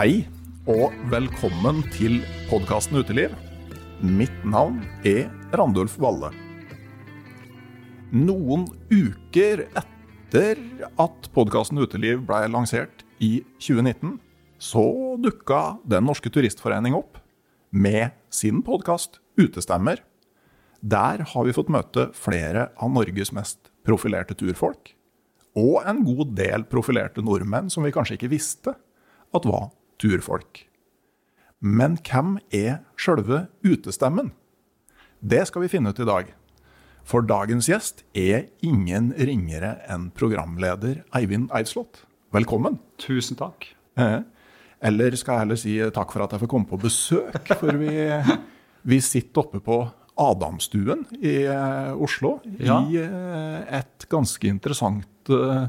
Hei og velkommen til podkasten Uteliv. Mitt navn er Randulf Valle. Noen uker etter at podkasten Uteliv ble lansert i 2019, så dukka Den norske turistforening opp med sin podkast Utestemmer. Der har vi fått møte flere av Norges mest profilerte turfolk. Og en god del profilerte nordmenn som vi kanskje ikke visste at var turfolk. Men hvem er sjølve utestemmen? Det skal vi finne ut i dag. For dagens gjest er ingen ringere enn programleder Eivind Eidslott. Velkommen. Tusen takk. Eh, Eller skal jeg heller si takk for at jeg får komme på besøk. For vi, vi sitter oppe på Adamstuen i eh, Oslo. Ja. I eh, et ganske interessant eh,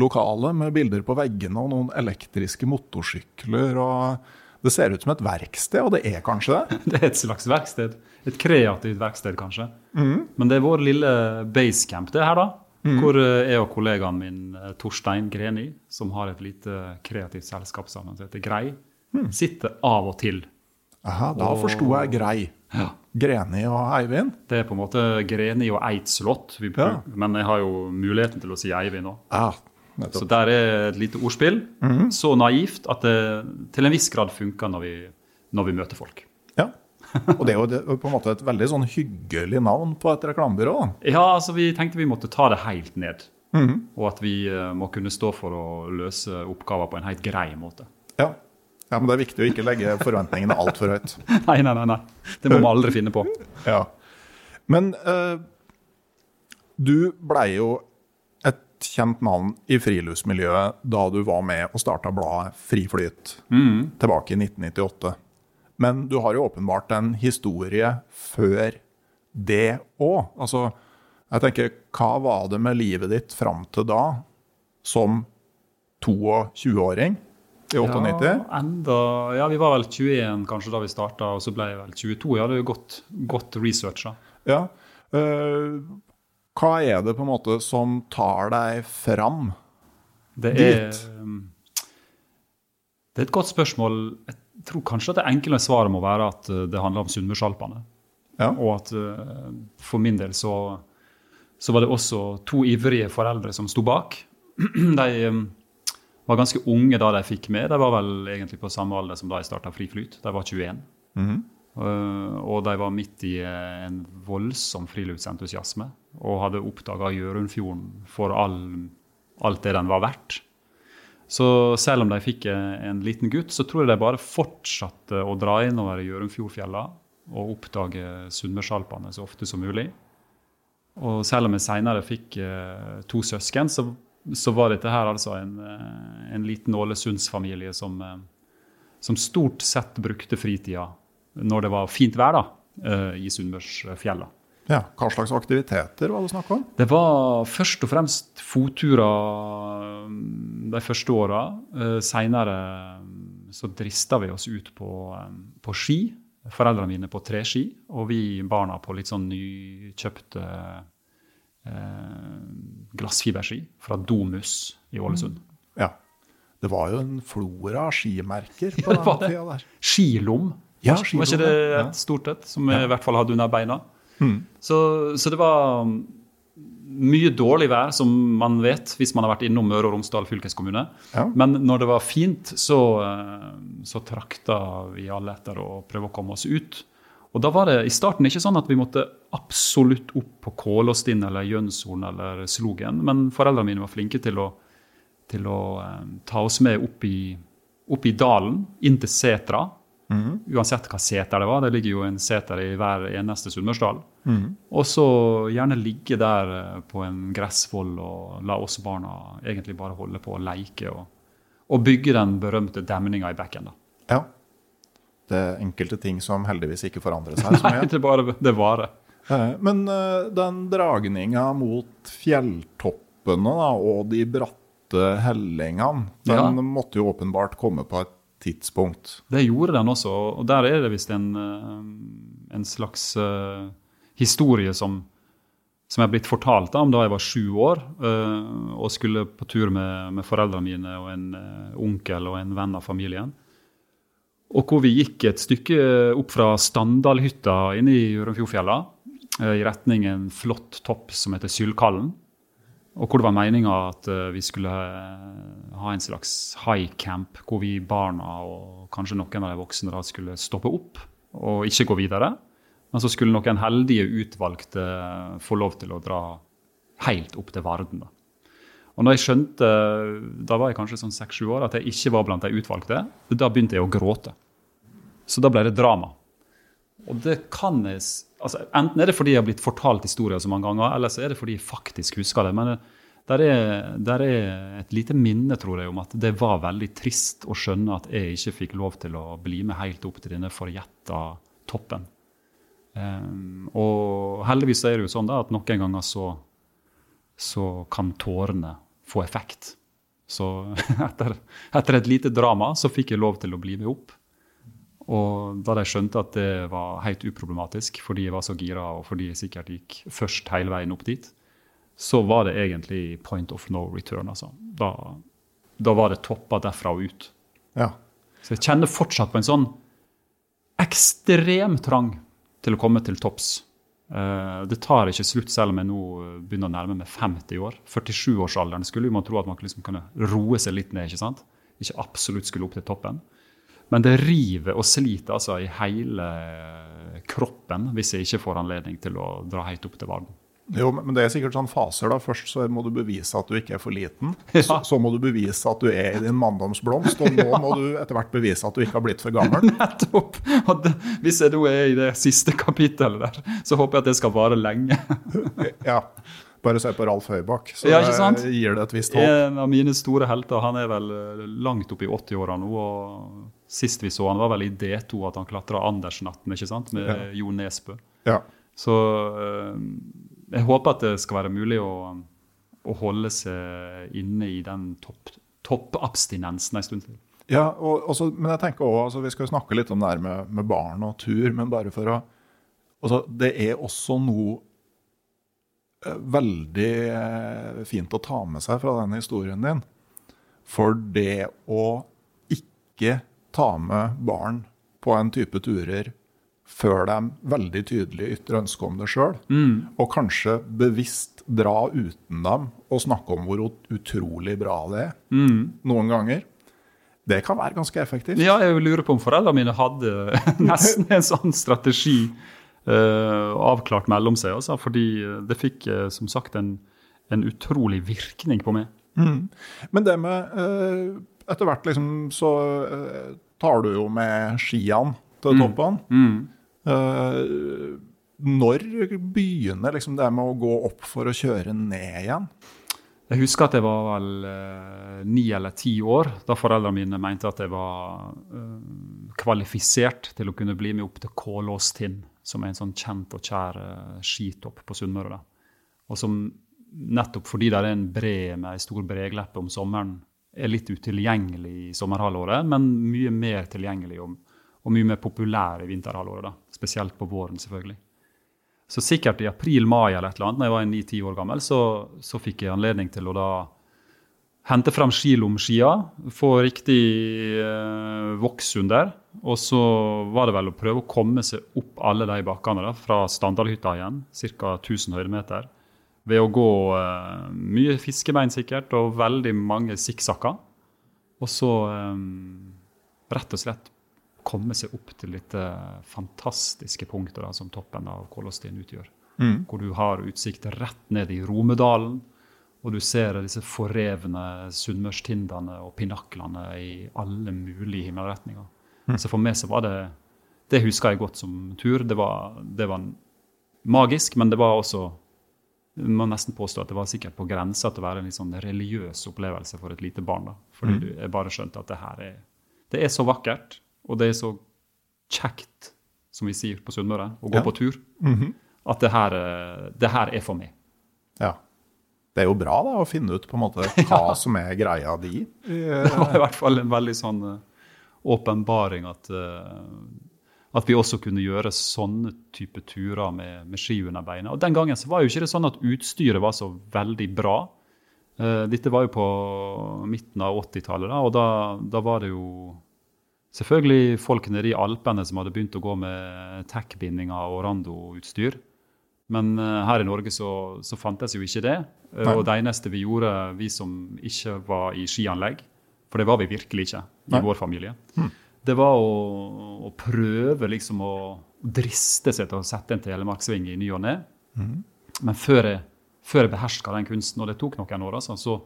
lokale med bilder på veggene og noen elektriske motorsykler. og Det ser ut som et verksted, og det er kanskje det? Det er et slags verksted. Et kreativt verksted, kanskje. Men det er vår lille basecamp, det her, da. Hvor eh, jeg og kollegaen min eh, Torstein Greni, som har et lite kreativt selskap sammen som heter Grei, sitter av og til. Aha, da forsto jeg grei. Ja. Greni og Eivind. Det er på en måte Greni og Eidslott. Ja. men jeg har jo muligheten til å si Eivind òg. Ja, Så der er et lite ordspill. Så naivt at det til en viss grad funker når vi, når vi møter folk. Ja. Og det er jo på en måte et veldig sånn hyggelig navn på et reklamebyrå. Ja, altså vi tenkte vi måtte ta det helt ned. Og at vi eh, må kunne stå for å løse oppgaver på en helt grei måte. Ja. ja, men det er viktig å ikke legge forventningene altfor høyt. Nei, nei, nei. nei. Det må vi aldri finne på. Ja. Men uh, du blei jo kjent navn i friluftsmiljøet da du var med og starta bladet Friflyt tilbake i 1998. Men du har jo åpenbart en historie før det òg. Altså, jeg tenker, hva var det med livet ditt fram til da, som 22-åring i 98? Ja, enda, ja, vi var vel 21 kanskje da vi starta, og så ble jeg vel 22. Ja, det er jo godt, godt researcha. Ja. eh, hva er det på en måte som tar deg fram? Det er, Dit. det er et godt spørsmål. Jeg tror kanskje at det enkle svaret må være at uh, det handler om Sunnmørsalpene. Ja. Og at uh, for min del så, så var det også to ivrige foreldre som sto bak. De um, var ganske unge da de fikk med. De var vel egentlig på samme alder som da jeg starta Fri Flyt. De var 21. Mhm. Uh, og de var midt i uh, en voldsom friluftsentusiasme og hadde oppdaga Hjørundfjorden for all, alt det den var verdt. Så selv om de fikk uh, en liten gutt, så tror jeg de bare fortsatte å dra innover Hjørundfjordfjella og oppdage Sunnmørsalpene så ofte som mulig. Og selv om jeg seinere fikk to søsken, så, så var dette her altså en, en liten Ålesundsfamilie som, som stort sett brukte fritida når det var fint vær da, eh, i Sunnmørsfjella. Ja, Hva slags aktiviteter var det snakk om? Det var først og fremst fotturer mm, de første åra. Eh, Seinere mm, så drista vi oss ut på, mm, på ski. Foreldrene mine på treski, og vi barna på litt sånn nykjøpte eh, glassfiberski fra Domus i Ålesund. Ja. Det var jo en flora av skimerker på Ja, den tida der. Skilom. Ja, var, var ikke det et stort et, som vi i hvert fall hadde under beina? Mm. Så, så det var um, mye dårlig vær, som man vet hvis man har vært innom Møre og Romsdal fylkeskommune. Ja. Men når det var fint, så, eh, så trakta vi alle etter å prøve å komme oss ut. Og da var det i starten ikke sånn at vi måtte absolutt opp på Kålåstinn eller Jønshorn eller Slogen, men foreldrene mine var flinke til å, til å eh, ta oss med opp i, opp i dalen, inn til setra. Uansett hva seter det var. Det ligger jo en seter i hver eneste Sunnmørsdal. Og så gjerne ligge der eh, på en gressvoll og la oss barna egentlig bare holde på å leke og, og bygge den berømte demninga i bekken. da. Ja. Det er enkelte ting som heldigvis ikke forandrer seg Nei, det bare det varer. Men eh, den dragninga mot fjelltoppene da, og de bratte hellingene, den Ja. måtte jo åpenbart komme på et tidspunkt. Det gjorde den også, og der er det visst en, eh, en slags uh, historie som, som er blitt fortalt om da jeg var sju år uh, og skulle på tur med, med foreldrene mine og en uh, onkel og en venn av familien. Og hvor vi gikk et stykke opp fra Standalhytta inne i Hjørundfjordfjella i retning en flott topp som heter Sylkallen. Og hvor det var meninga at eh, vi skulle eh, ha en slags high camp, hvor vi barna og kanskje noen av de voksne da skulle stoppe opp og ikke gå videre. Men så skulle noen heldige utvalgte få lov til å dra helt opp til Varden. Da. Og når jeg skjønte, da var jeg kanskje sånn seks-sju år, at jeg ikke var blant de utvalgte, da begynte jeg å gråte. Så da ble det drama. Og det kan jeg altså, Enten er det fordi jeg har blitt fortalt historier så mange ganger, eller så er det fordi jeg faktisk husker det. Men det- der er, der er et lite minne, tror jeg, om at det var veldig trist å skjønne at jeg ikke fikk lov til å bli med helt opp til denne forjetta toppen. Um, og heldigvis er det jo sånn da at noen ganger så, så kan tårene få effekt. Så etter, etter et lite drama så fikk jeg lov til å bli med opp. Og da de skjønte at det var helt uproblematisk, fordi jeg var så gira og fordi jeg sikkert gikk først hele veien opp dit, så var det egentlig point of no return. altså. Da, da var det toppa derfra og ut. Ja. Så jeg kjenner fortsatt på en sånn ekstrem trang til å komme til topps. Eh, det tar ikke slutt, selv om jeg nå begynner å nærme meg 50 år. 47-årsalderen skulle jo man tro at man liksom kunne roe seg litt ned. Ikke sant? Ikke absolutt skulle opp til toppen. Men det river og sliter altså i hele kroppen hvis jeg ikke får anledning til å dra helt opp til Varden. Jo, men det er sikkert sånn faser. da. Først så må du bevise at du ikke er for liten. Ja. Så, så må du bevise at du er i din manndomsblomst, og nå må du etter hvert bevise at du ikke har blitt for gammel. Nettopp! Og det, hvis jeg nå er i det siste kapittelet der, så håper jeg at det skal vare lenge. Ja, Bare se på Ralf Høybakk, så Ja, gir det et visst håp. En av mine store helter han er vel langt opp i 80-åra nå. og Sist vi så han var vel i D2 at han klatra Andersnatten ikke sant? med Ja. Jo Nesbø. Ja. Så eh, jeg håper at det skal være mulig å, å holde seg inne i den topp- toppabstinensen en stund til. Ja, og, også, men jeg tenker også, altså, Vi skal jo snakke litt om det her med, med barn og tur, men bare for å altså, Det er også noe eh, veldig eh, fint å ta med seg fra den historien din. For det å ikke ta med barn på en type turer før de veldig tydelig ytrer ønske om det sjøl, og kanskje bevisst dra uten dem og snakke om hvor utrolig bra det er, noen ganger, det kan være ganske effektivt. Ja, jeg lurer på om foreldrene mine hadde nesten en sånn strategi uh, avklart mellom seg. Altså, fordi det fikk uh, som sagt en, en utrolig virkning på meg. Men det med eh, Etter hvert liksom så eh, tar du jo med skiene til toppene. Uh, når begynner liksom det med å gå opp for å kjøre ned igjen? Jeg husker at jeg var vel eh, ni eller ti år da foreldrene mine mente at jeg var uh, kvalifisert til å kunne bli med opp til Kålåstind som er en sånn kjent og kjær uh, skitopp på Sunnmøre. Og som nettopp fordi det er en bre med ei stor bregleppe om sommeren, er litt utilgjengelig i sommerhalvåret, men mye mer tilgjengelig og, og mye mer populær i vinterhalvåret. da. Spesielt på våren, selvfølgelig. Så sikkert i april-mai eller et eller annet, når jeg var ni-ti år gammel, så, så, fikk jeg anledning til å da hente frem skilomskia, få riktig eh, voks under. Og så var det vel å prøve å komme seg opp alle de bakkene da, fra Standalhytta igjen, ca. 1000 høydemeter. Ved å gå uh, mye fiskebein sikkert, og veldig mange sikksakker. Og så um, rett og slett komme seg opp til dette fantastiske punktet da, som toppen av Kolostien utgjør. Mm. Hvor du har utsikt rett ned i Romedalen, og du ser disse forrevne sunnmørstindene og pinaklene i alle mulige himmelretninger. Mm. Så for meg så var det Det husker jeg godt som tur. Det var, det var magisk, men det var også må nesten påstå at det var sikkert på grensa til å være en litt sånn religiøs opplevelse for et lite barn. da. Fordi mm. jeg bare skjønte at det her er, det er så vakkert. Og det er så kjekt, som vi sier på Sunnmøre, å gå ja. på tur, mm -hmm. at det her, eh, det her, er for meg. Ja. Det er jo bra da, å finne ut på en måte hva ja. som er greia di. det var i hvert fall en veldig sånn eh, åpenbaring at, uh, at vi også kunne gjøre sånne type turer med, med ski under beina. Og Den gangen så var jo ikke det sånn at utstyret var så veldig bra. Uh, dette var jo på midten av 80-tallet, og da, da var det jo Selvfølgelig folk nede i Alpene som hadde begynt å gå med tech-bindinger og randoutstyr. Men uh, her i Norge så, så, fantes jo ikke det. Uh, og det eneste vi gjorde, vi som ikke var i skianlegg, for det var vi virkelig ikke i Nei. vår familie, mm. Det var å, å, prøve liksom å driste seg til å sette en telemarksving i ny og ne. Mm. Men før jeg, før jeg beherska den kunsten, og det tok noen år, altså, så,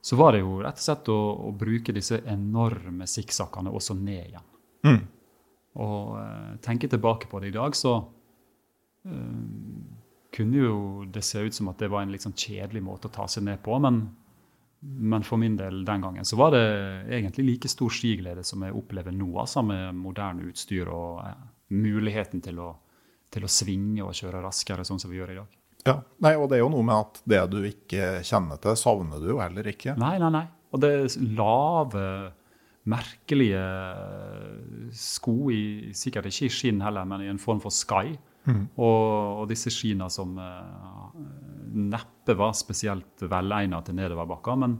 så var det jo rett og slett å, å bruke disse enorme sikksakkene også ned igjen. Mm. Og uh, tenker tilbake på det i dag, så uh, kunne jo det se ut som at det var en sånn kjedelig måte å ta seg ned på. Men, men, for min del den gangen så var det egentlig like stor skiglede som jeg opplever nå, altså med moderne utstyr og uh, muligheten til å, til å svinge og kjøre raskere, sånn som vi gjør i dag. Ja, nei, og det er jo noe med at det du ikke kjenner til, savner du jo heller ikke. Nei, nei, nei. Og det lave, merkelige sko i Sikkert ikke i skinn heller, men i en form for sky. Mm. Og, og, disse skiene som uh, neppe var spesielt velegnet til nedoverbakker. Men,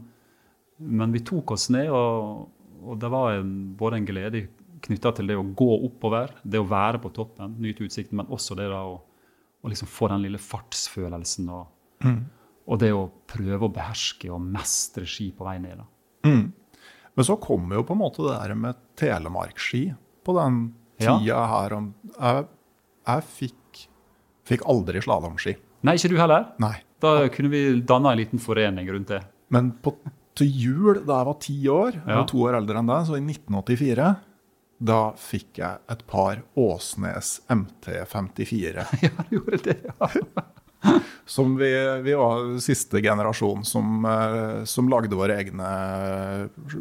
men vi tok oss ned, og, og det var en, både en glede knytta til det å gå oppover, det å være på toppen, nyte utsikten, men også det da å å liksom få den lille fartsfølelsen og, mm. og, det å prøve å beherske og mestre ski på vei ned. Mm. Men så kommer jo på en måte det der med telemarkski på den tida ja. her. Jeg, jeg fikk, fikk, aldri slalåmski. Nei, ikke du heller? Nei. Da kunne vi danna en liten forening rundt det. Men på, til jul da jeg var ti år, jeg var to år eldre enn deg, så i 1984 da fikk jeg et par Åsnes MT54. Ja, du gjorde det, ja. som vi, vi, var siste generasjon som, eh, som lagde våre egne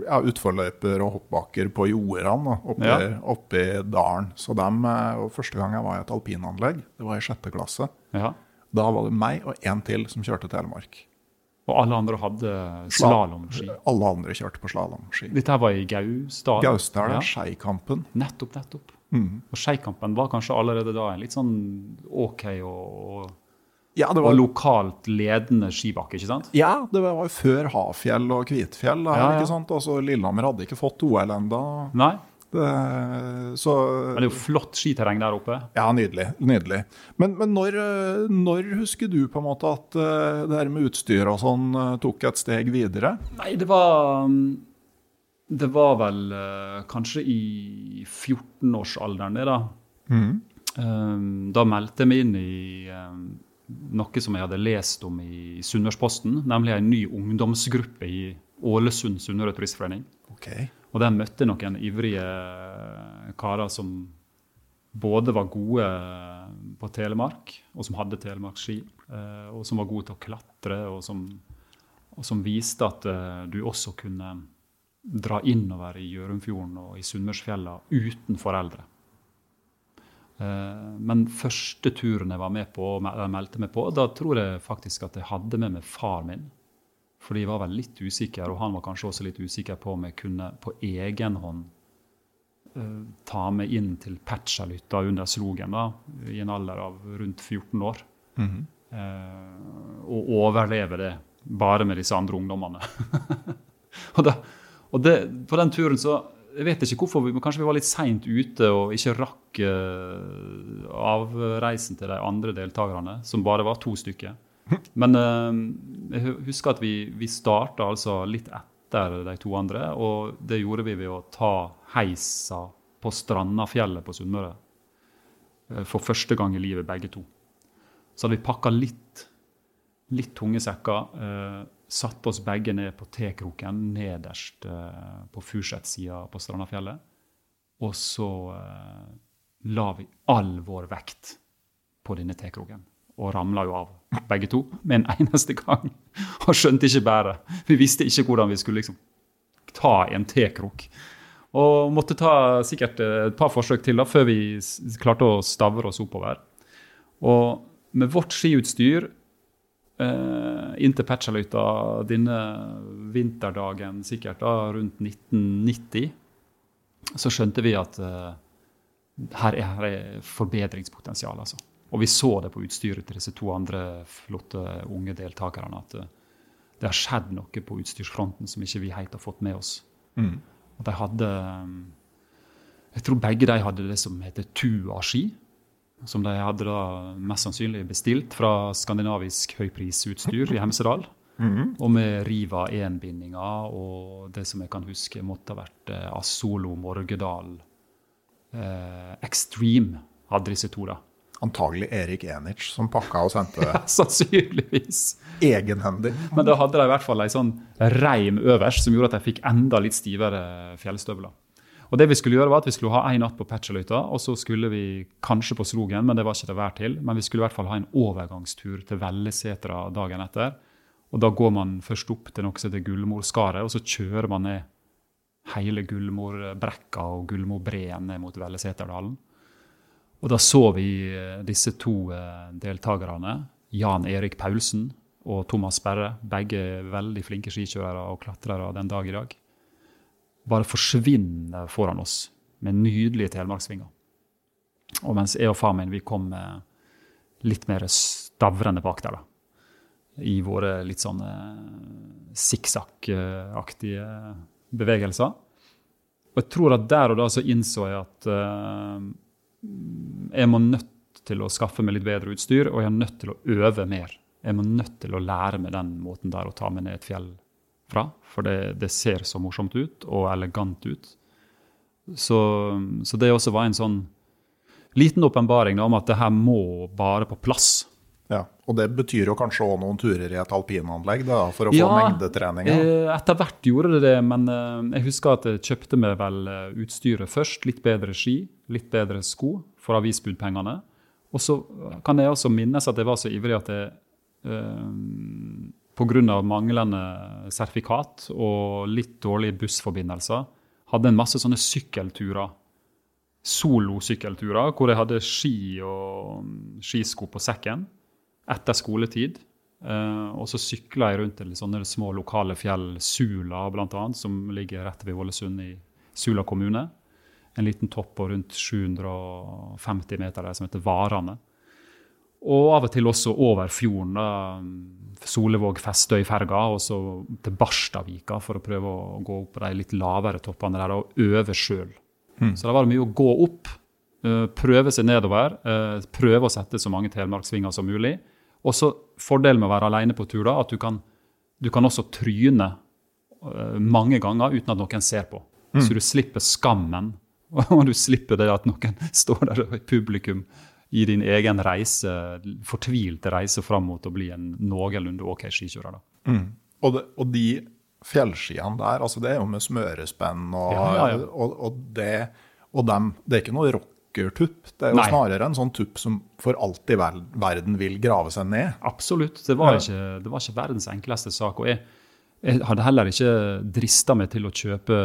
ja, utforløyper og hoppbakker på jordene oppi, ja. oppi dalen. Så dem, eh, og Første gang jeg var i et alpinanlegg, det var i sjette klasse, ja. Da var det meg og en til som kjørte Telemark. Og alle andre hadde slalåmski? Alle andre kjørte på slalåmski. Dette var i Gausdal? Gausdal, ja. Skeikampen. Nettopp, nettopp. Mm. Og Skeikampen var kanskje allerede da en litt sånn OK og, ja, var, og lokalt ledende skibakke, ikke sant? Ja, det var jo før Hafjell og Kvitfjell. Ja, ja. ikke sant? Altså, Lillehammer hadde ikke fått OL ennå. Det, så, men det er jo flott skiterreng der oppe. Ja, nydelig. nydelig. Men, men når, når, husker du på en måte at eh, det her med utstyr og sånn eh, tok et steg videre? Nei, det var Det var vel eh, kanskje i 14-årsalderen, det, da. Mm. Da meldte jeg meg inn i noe som jeg hadde lest om i Sunnmørsposten, nemlig en ny ungdomsgruppe i Ålesund Sunnmøre Turistforening. Okay. Og der møtte jeg noen ivrige karer som både var gode på telemark, og som hadde telemarksski, eh, og som var gode til å klatre, og som, og som viste at eh, du også kunne dra innover i Gjørumfjorden og i Sunnmørsfjella uten foreldre. Eh, men første turen jeg var med på, eller meldte meg på, da tror jeg faktisk at jeg hadde med meg far min. Fordi de var vel litt usikker, og han var kanskje også litt usikker på om jeg kunne på egen hånd uh, ta meg inn til Petsjalytta under Slogen da, i en alder av rundt 14 år. Mm -hmm. uh, og overleve det bare med disse andre ungdommene. og, da, og det, på den turen så jeg vet ikke hvorfor, men kanskje vi var litt seint ute og ikke rakk uh, avreisen til de andre deltakerne, som bare var to stykker. Men uh, jeg husker at vi, vi starta altså litt etter de to andre, og det gjorde vi ved å ta heisa på Strandafjellet på Sunnmøre. Uh, for første gang i livet, begge to. Så hadde vi pakka litt, litt tunge sekker. Uh, satte oss begge ned på T-kroken nederst uh, på Furseth-sida på Strandafjellet. Og så la vi all vår vekt på denne T-kroken og ramla jo av, begge to, med en eneste gang. Og skjønte ikke bæret. Vi visste ikke hvordan vi skulle liksom ta en tekrok. Og måtte ta sikkert et par forsøk til da, før vi klarte å stavre oss oppover. Og med vårt skiutstyr eh, inn til Petsjaløyta denne vinterdagen, sikkert da, rundt 1990, så skjønte vi at eh, her, er, her er forbedringspotensial. altså. Og vi så det på utstyret til disse to andre flotte unge deltakerne. At eh, det har skjedd noe på utstyrsfronten som ikke vi helt har fått med oss. Mm. Og de hadde eh, Jeg tror begge de hadde det som heter Tua-ski. Som de hadde da mest sannsynlig bestilt fra skandinavisk høyprisutstyr i Hemsedal. Mm. Og med Riva 1-bindinger og det som jeg kan huske måtte ha vært eh, Asolo Morgedal eh, Extreme hadde disse to. da antagelig Erik Enich som pakka og sendte det. ja, sannsynligvis. egenhendig. Men da hadde de i hvert fall ei sånn reim øverst som gjorde at de fikk enda litt stivere fjellstøvler. Og det Vi skulle gjøre var at vi skulle ha en natt på Petsjeløyta, og så skulle vi kanskje på Slogen, men det var ikke det vær til. Men vi skulle i hvert fall ha en overgangstur til Vellesetra dagen etter. Og Da går man først opp til noe som heter Gullmorskaret, og så kjører man ned hele Gullmorbrekka og Gullmorbreen ned mot Velleseterdalen. Og da så vi eh, disse to eh, deltakerne, Jan Erik Paulsen og Thomas Berre, begge veldig flinke skikjørere og klatrere den dag i dag, bare forsvinne foran oss med nydelige telemarksvinger. Og mens jeg og far min vi kom litt mer stavrende bak der, da. I våre litt sånn sikksakk-aktige bevegelser. Og jeg tror at der og da så innså jeg at jeg må nødt til å skaffe meg litt bedre utstyr, og jeg er nødt til å øve mer. Jeg må nødt til å lære meg den måten der å ta meg ned et fjell fra. For det, det ser så morsomt ut og elegant ut. Så, så det også var en sånn liten åpenbaring om at det her må bare på plass. Ja, Og det betyr jo kanskje òg noen turer i et alpinanlegg da, for å få ja, mengdetrening? Ja, eh, etter hvert gjorde det det, men eh, jeg husker at jeg kjøpte meg vel eh, utstyret først. Litt bedre ski, litt bedre sko for avisbudpengene. Og så kan jeg også minnes at jeg var så ivrig at jeg eh, pga. manglende sertifikat og litt dårlige bussforbindelser hadde en masse sånne sykkelturer. Solosykkelturer hvor jeg hadde ski og mm, skisko på sekken etter skoletid. Eh, og så sykla jeg rundt til sånne små lokale fjell, Sula bl.a., som ligger rett ved Ålesund i Sula kommune. En liten topp på rundt 750 meter der som heter Varane. Og av og til også over fjorden. da, Solevåg-Festøy-ferga, og så til Barstavika for å prøve å gå opp på de litt lavere toppene der og øve sjøl. Mm. Så da var det mye å gå opp, uh, prøve seg nedover, uh, prøve å sette så mange telemarksvinger som mulig. Og så Fordelen med å være alene på tur da, at du kan, du kan også tryne uh, mange ganger uten at noen ser på. Mm. Så du slipper skammen, og du slipper det at noen står der i publikum i din egen reise, fortvilte reise fram mot å bli en noenlunde OK skikjører. Mm. Og, det, og, de fjellskiene der, altså det er jo med smørespenn og, ja, ja, ja. og, og det, og dem, det er ikke noe rockertupp. Det er jo Nei. snarere en sånn tupp som for alt i verden vil grave seg ned. Absolutt. Det var ikke, det var ikke verdens enkleste sak. og jeg Jeg hadde heller ikke drista meg til å kjøpe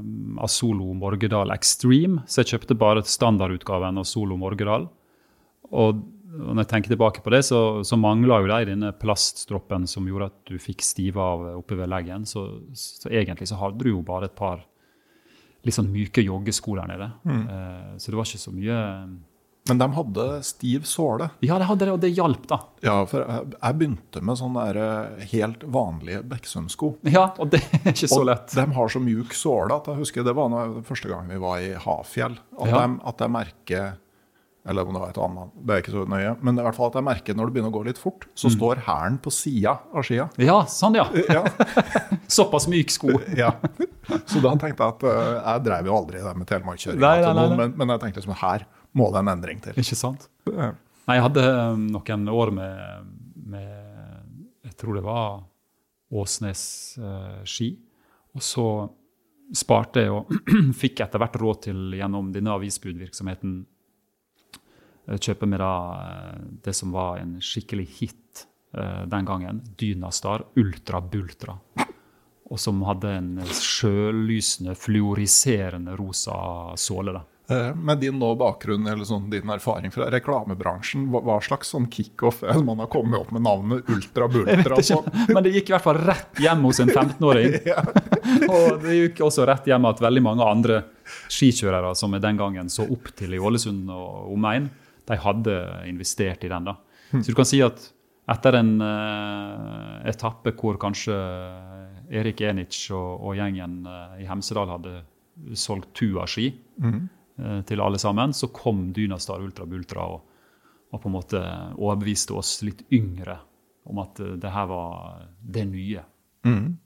mm, Asolo Morgedal Extreme, så jeg kjøpte bare standardutgaven av Solo Morgedal. Og når jeg tenker tilbake på det, så, så mangla jo de denne plaststroppen som gjorde at du fikk stive av oppe ved leggen. Så, så, egentlig så hadde du jo bare et par litt sånn myke joggesko der nede. Mm. Eh, så det var ikke så mye men de hadde stiv såle. Ja, de hadde det, og det hjalp, da. Ja, for jeg, jeg begynte med sånne der eh, helt vanlige Beksund-sko. Ja, og det er ikke så lett. Og de har så mjuk såle at jeg husker det var noe, første gang vi var i Hafjell. At, ja. de, at jeg merker eller om det var et annet. Det er ikke så nøye. Men i hvert fall at jeg merker når det begynner å gå litt fort, så mm. står hælen på sida av skia. Ja, sånn, ja. ja. Såpass myk sko. ja. Så da tenkte jeg at jeg drev jo aldri det med telemarkkjøring, men, men, jeg tenkte liksom her må det en endring til. Ikke sant? Nei, jeg hadde um, noen år med, med Jeg tror det var Åsnes eh, ski. Og så sparte jeg og fikk etter hvert råd til gjennom denne avisbudvirksomheten Eh, kjøpe med da eh, det som var en skikkelig hit eh, den gangen. Dynastar Ultra Bultra. Og som hadde en sjøllysende, fluoriserende rosa såle. da. Med din nå bakgrunn eller sånn, din erfaring fra reklamebransjen, hva, hva slags sånn kickoff er det man har kommet opp med navnet Ultra Bultra? Men det gikk i hvert fall rett hjem hos en 15-åring. ja. og det gikk også rett hjem at veldig mange andre skikjørere som jeg den gangen så opp til i Ålesund og omegn, de hadde investert i den. da. Så du kan si at etter en uh, etappe hvor kanskje Erik Enic og, og gjengen uh, i Hemsedal hadde solgt Tua-ski mm. Uh, til alle sammen, så kom Dynastar Ultra Bultra og, og, på en måte overbeviste oss litt yngre om at det her var det nye. Mm.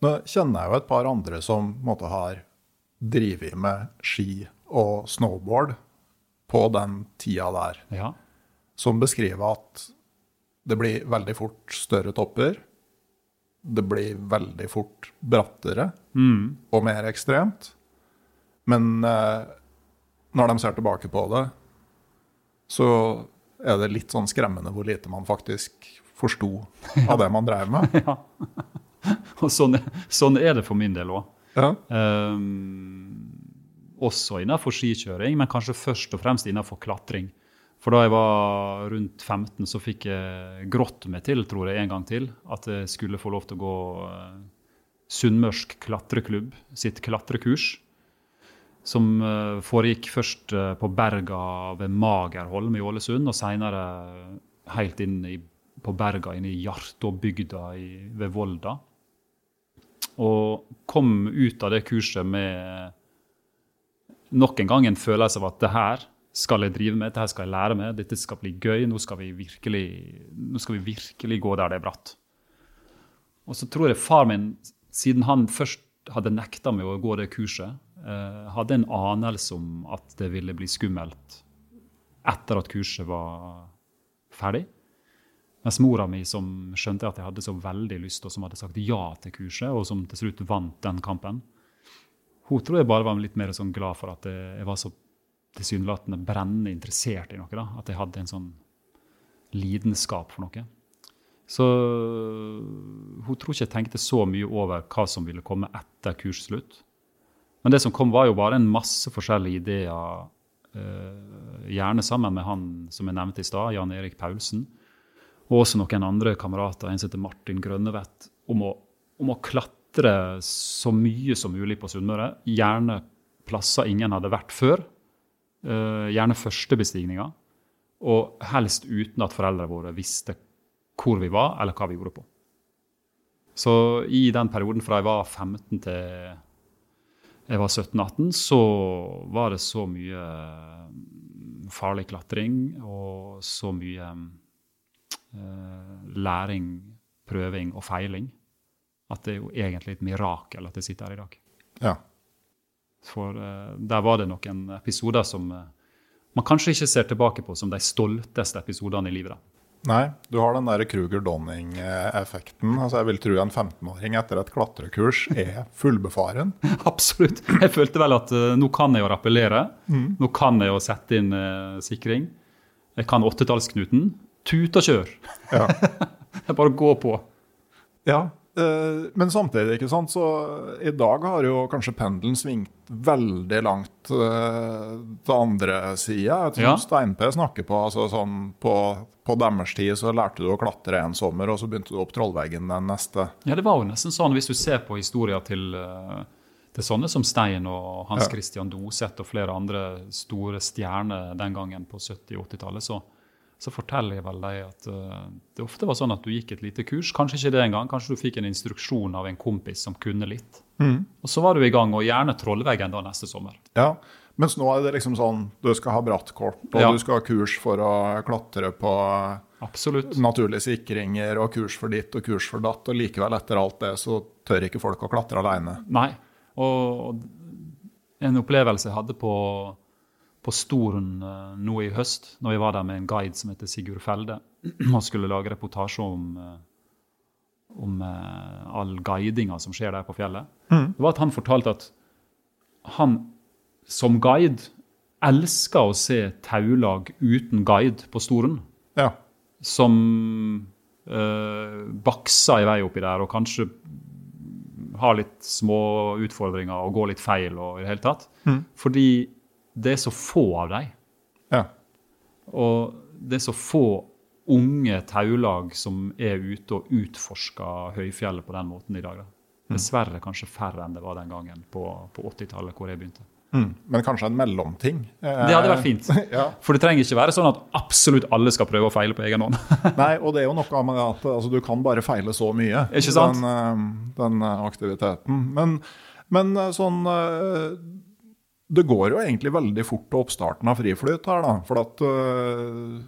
Nå kjenner jeg jo et par andre som måtte har drevet med ski og snowboard på den tida der, ja. som beskriver at det blir veldig fort større topper. Det blir veldig fort brattere mm. og mer ekstremt. Men eh, når de ser tilbake på det, så er det litt sånn skremmende hvor lite man faktisk forsto av det man drev med. ja. Og sånn, sånn, er det for min del òg. Ja. Um, også innenfor skikjøring, men kanskje først og fremst innenfor klatring. For da jeg var rundt 15, så fikk jeg grått meg til, tror jeg, en gang til, at jeg skulle få lov til å gå uh, Sunnmørsk klatreklubb sitt klatrekurs. Som uh, foregikk først uh, på Berga ved Magerholm i Ålesund, og seinere helt inn i, på Berga, inne i Hjartåbygda ved Volda. Og kom ut av det kurset med nok en gang en følelse av at det her skal jeg drive med, dette skal jeg lære med, dette skal bli gøy. Nå skal vi virkelig, skal vi virkelig gå der det er bratt. Og så tror jeg far min, siden han først hadde nekta meg å gå det kurset, eh, hadde en anelse om at det ville bli skummelt etter at kurset var ferdig. Mens mora mi, som skjønte at jeg hadde så veldig lyst, og som hadde sagt ja til kurset, og som til slutt vant den kampen, hun tror jeg bare var litt mer sånn glad for at jeg var så tilsynelatende brennende interessert i noe. da, At jeg hadde en sånn lidenskap for noe. Så hun tror ikke jeg tenkte så mye over hva som ville komme etter kursslutt. Men det som kom, var jo bare en masse forskjellige ideer, eh, gjerne sammen med han som jeg nevnte i stad, Jan Erik Paulsen, og også noen andre kamerater, en som heter Martin Grønnevedt, om å, om å klatre så mye som mulig på Sunnmøre. Gjerne plasser ingen hadde vært før. Uh, gjerne førstebestigninga. Og helst uten at foreldrene våre visste hvor vi var, eller hva vi gjorde på. Så i den perioden fra jeg var 15 til jeg var 17-18, så var det så mye farlig klatring og så mye eh, læring, prøving og feiling at det er jo egentlig et mirakel at jeg sitter her i dag. Ja. For eh, der var det noen episoder som eh, man kanskje ikke ser tilbake på som de stolteste episodene i livet. da. Nei, du har den der Kruger-Donning-effekten. Altså, jeg vil tro en 15-åring etter et klatrekurs er fullbefaren. Absolutt. Jeg følte vel at uh, nå kan jeg jo rappellere. Mm. Nå kan jeg jo sette inn uh, sikring. Jeg kan åttetallsknuten. Tut og kjør! Ja. jeg bare gå på. Ja, men samtidig, ikke sant, så i dag har jo kanskje pendelen svingt veldig langt uh, til andre sida. Ja. Stein-P snakker på altså sånn på, på deres tid så lærte du å klatre en sommer, og så begynte du opp Trollveggen den neste. Ja, det var jo nesten sånn hvis du ser på historier til, uh, til sånne som Stein og Hans Ja. Christian Doseth og flere andre store stjerner den gangen på 70- og 80-tallet, så, så forteller jeg vel deg at uh, det ofte var sånn at du gikk et lite kurs. Kanskje ikke det engang, kanskje du fikk en instruksjon av en kompis som kunne litt. Og så var du i gang, og gjerne Trollveggen da neste sommer. Ja, mens nå er det liksom sånn du skal ha brattkort, og Ja. du skal ha kurs for å klatre på Absolutt. naturlige sikringer, og kurs for ditt og kurs for datt, og likevel etter alt det så tør ikke folk å klatre alene. Nei. Og en opplevelse jeg hadde på, på Storen eh, nå i høst, når jeg var der med en guide som heter Sigurd Felde, og skulle lage reportasje om, eh, om eh, all guidinga som skjer der på fjellet, det var at han fortalte at han som guide elsker å se taulag uten guide på Storen Ja. som eh, bakser i vei oppi der og kanskje har litt små utfordringer og går litt feil. og i det hele tatt. Fordi det er så få av dem. ja. Og det er så få unge taulag som er ute og utforsker høyfjellet på den måten i dag. Da. Dessverre kanskje færre enn det var den gangen på, på 80-tallet, hvor jeg begynte. Mm. Men kanskje en mellomting? Det hadde vært fint. ja. For det trenger ikke være sånn at absolutt alle skal prøve å feile på egen hånd. Nei, og det er jo noe med at altså, du kan bare feile så mye. Ikke sant? Den, eh, den aktiviteten. Men, men eh, sånn eh, Det går jo egentlig veldig fort til oppstarten av friflyt her, da. For at, uh,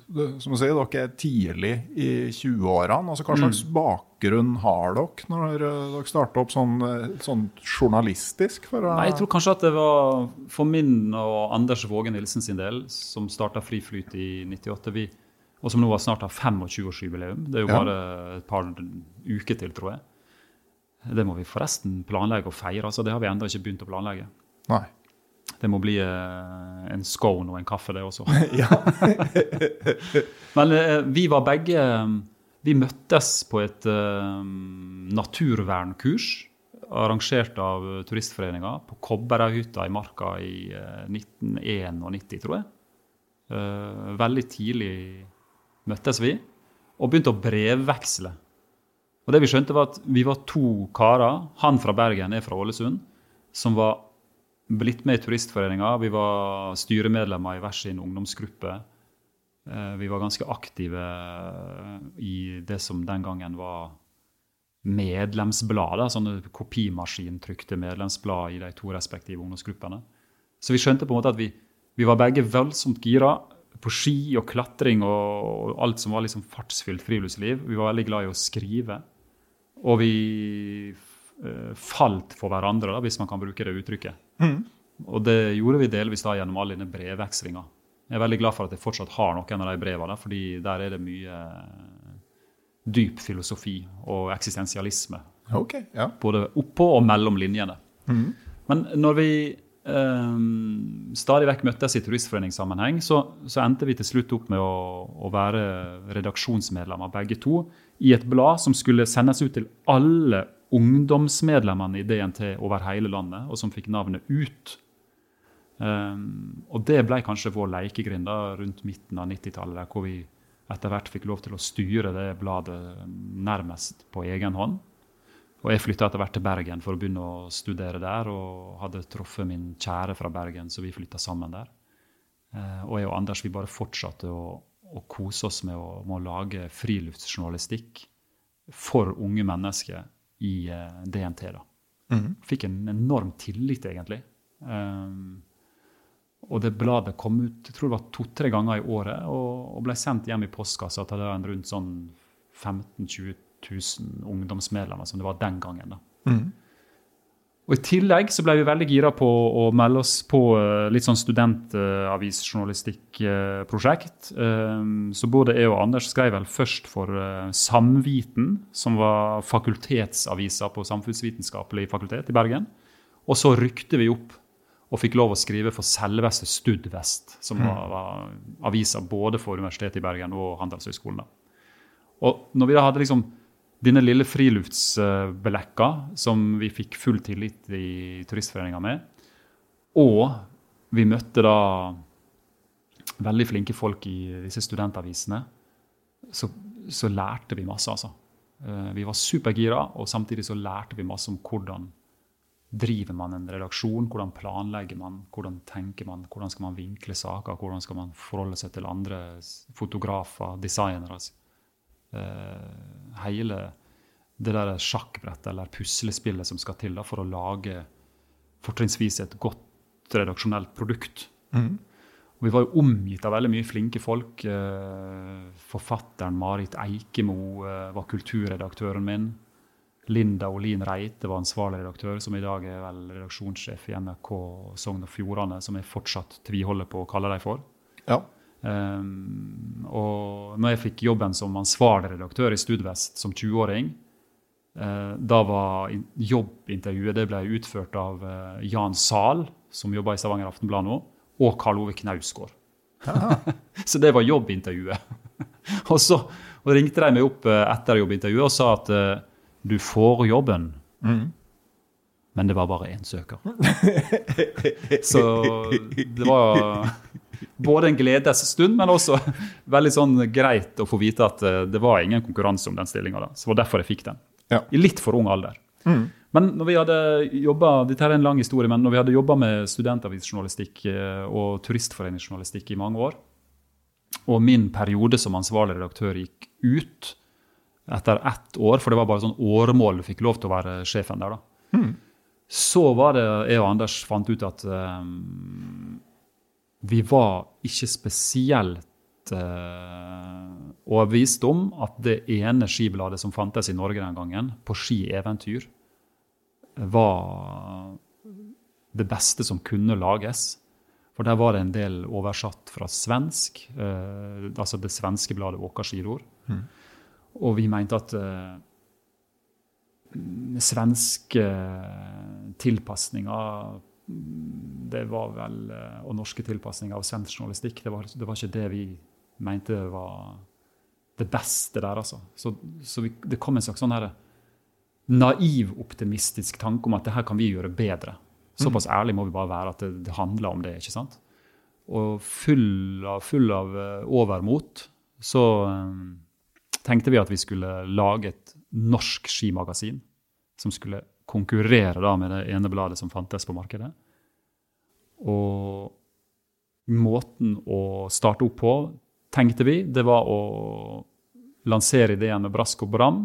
som du sier, dere er tidlig i 20-årene. Altså, hva Mm. slags bakgrunn har dere når eh, dere starter opp sånn, eh, sånn journalistisk? For, uh... Nei, jeg tror kanskje at det var for min og Anders Våge Nilsen sin del, som starta Friflyt i 98, vi, og som nå har snart har 25-årsjubileum. Det er jo Ja. bare et par uker til, tror jeg. Det må vi forresten planlegge å feire. altså Det har vi ennå ikke begynt å planlegge. Nei. Det må bli eh, en scone og en kaffe, det også. Men eh, vi var begge Vi møttes på et eh, naturvernkurs arrangert av Turistforeninga på Kobberøyhytta i Marka i eh, 1991, tror jeg. Eh, veldig tidlig møttes vi og begynte å brevveksle. Og det Vi skjønte var at vi var to karer, han fra Bergen, jeg fra Ålesund, som var blitt med i Turistforeninga. Vi var styremedlemmer i hver sin ungdomsgruppe. Eh, Vi var ganske aktive i det som den gangen var medlemsblad. Sånne kopimaskintrykte medlemsblad i de to respektive ungdomsgruppene. Så vi skjønte på en måte at vi, vi var begge voldsomt gira på ski og klatring og, alt som var liksom fartsfylt friluftsliv. Vi var veldig glad i å skrive. Og vi eh, falt for hverandre, da, hvis man kan bruke det uttrykket. Og det gjorde vi delvis da gjennom all denne brevvekslinga. Jeg er veldig glad for at jeg fortsatt har noen av de brevene, fordi der er det mye eh, dyp filosofi og eksistensialisme. Okay, ja. Både oppå og mellom linjene. Men når vi eh, stadig vekk møttes i turistforeningssammenheng, så, så endte vi til slutt opp med å, å være redaksjonsmedlemmer begge to i et blad som skulle sendes ut til alle ungdomsmedlemmene i DNT over hele landet, og som fikk navnet Ut. Um, og det ble kanskje vår lekegrind rundt midten av 90-tallet, hvor vi etter hvert fikk lov til å styre det bladet nærmest på egen hånd. Og jeg flytta etter hvert til Bergen for å begynne å studere der, og hadde truffet min kjære fra Bergen, så vi flytta sammen der. Uh, og jeg og Anders vi bare fortsatte å, å kose oss med å, med å lage friluftsjournalistikk for unge mennesker i uh, DNT. da. Fikk en enorm tillit, egentlig. Um, og det bladet kom ut jeg tror det var to-tre ganger i året og, og ble sendt hjem i postkassa til en rundt sånn 15 000-20 000 ungdomsmedlemmer, som det var den gangen. da. Og I tillegg så ble vi veldig gira på å melde oss på eh, litt sånn studentavisjournalistikkprosjekt. så både jeg og Anders skrev vel først for eh, Samviten, som var fakultetsavisa på Samfunnsvitenskapelig fakultet i Bergen. Og så rykte vi opp og fikk lov å skrive for selveste Studvest, som var, var avisa både for Universitetet i Bergen og Handelshøyskolen. Og når vi da hadde liksom denne lille friluftsbelekka som vi fikk full tillit i Turistforeninga med. Og vi møtte da veldig flinke folk i disse studentavisene. Så, så lærte vi masse, altså. Eh, vi var supergira, og samtidig så lærte vi masse om hvordan driver man en redaksjon, hvordan planlegger man, hvordan tenker man, hvordan skal man vinkle saker, hvordan skal man forholde seg til andre fotografer, designere. Uh, hele det der sjakkbrettet eller puslespillet som skal til da, for å lage fortrinnsvis et godt redaksjonelt produkt. Mm. Og vi var jo omgitt av veldig mye flinke folk. Eh, forfatteren Marit Eikemo eh, var kulturredaktøren min. Linda Olin Reite var ansvarlig redaktør, som i dag er vel redaksjonssjef i NRK Sogn og Fjordane, som jeg fortsatt tviholder på å kalle dem for. Ja. Um, og når jeg fikk jobben som ansvarlig redaktør i Studvest som 20-åring, uh, da var jobbintervjuet det ble utført av uh, Jan Zahl, som jobber i Stavanger Aftenblad nå, og Karl Ove Knausgård. så det var jobbintervjuet. og så og ringte de meg opp uh, etter jobbintervjuet og sa at du får jobben. Mm. Men det var bare én søker. Så det var både en gledesstund, men også veldig sånn greit å få vite at eh, det var ingen konkurranse om den stillinga. Så det var derfor jeg fikk den. Ja. I litt for ung alder. Mm. Men når vi hadde jobbet, dette er en lang historie, men når vi hadde jobba med studentavisjournalistikk eh, og turistforeningsjournalistikk i mange år, og min periode som ansvarlig redaktør gikk ut, etter ett år, for det var bare sånn åremål du fikk lov til å være sjefen der. da. Mm. Så var det jeg og Anders fant ut at um, vi var ikke spesielt uh, overbevist om at det ene skibladet som fantes i Norge den gangen, på skieventyr, var det beste som kunne lages. For der var det en del oversatt fra svensk, uh, altså det svenske bladet Åka skidor. Mm. Og vi mente at uh, svenske tilpasninger det var vel, uh, Og norske tilpasninger av svensk journalistikk, det var, det var, ikke det vi mente var det beste der, altså. Så, så vi, det kom en slags sånn her naiv, optimistisk tanke om at det her kan vi gjøre bedre. Såpass mm. ærlig må vi bare være at det, det handler om det. ikke sant? Og full av, full av uh, overmot så um, tenkte vi at vi skulle lage et norsk skimagasin som skulle konkurrere da med det ene bladet som fantes på markedet. Og måten å starte opp på, tenkte vi, det var å lansere ideen med brask og bram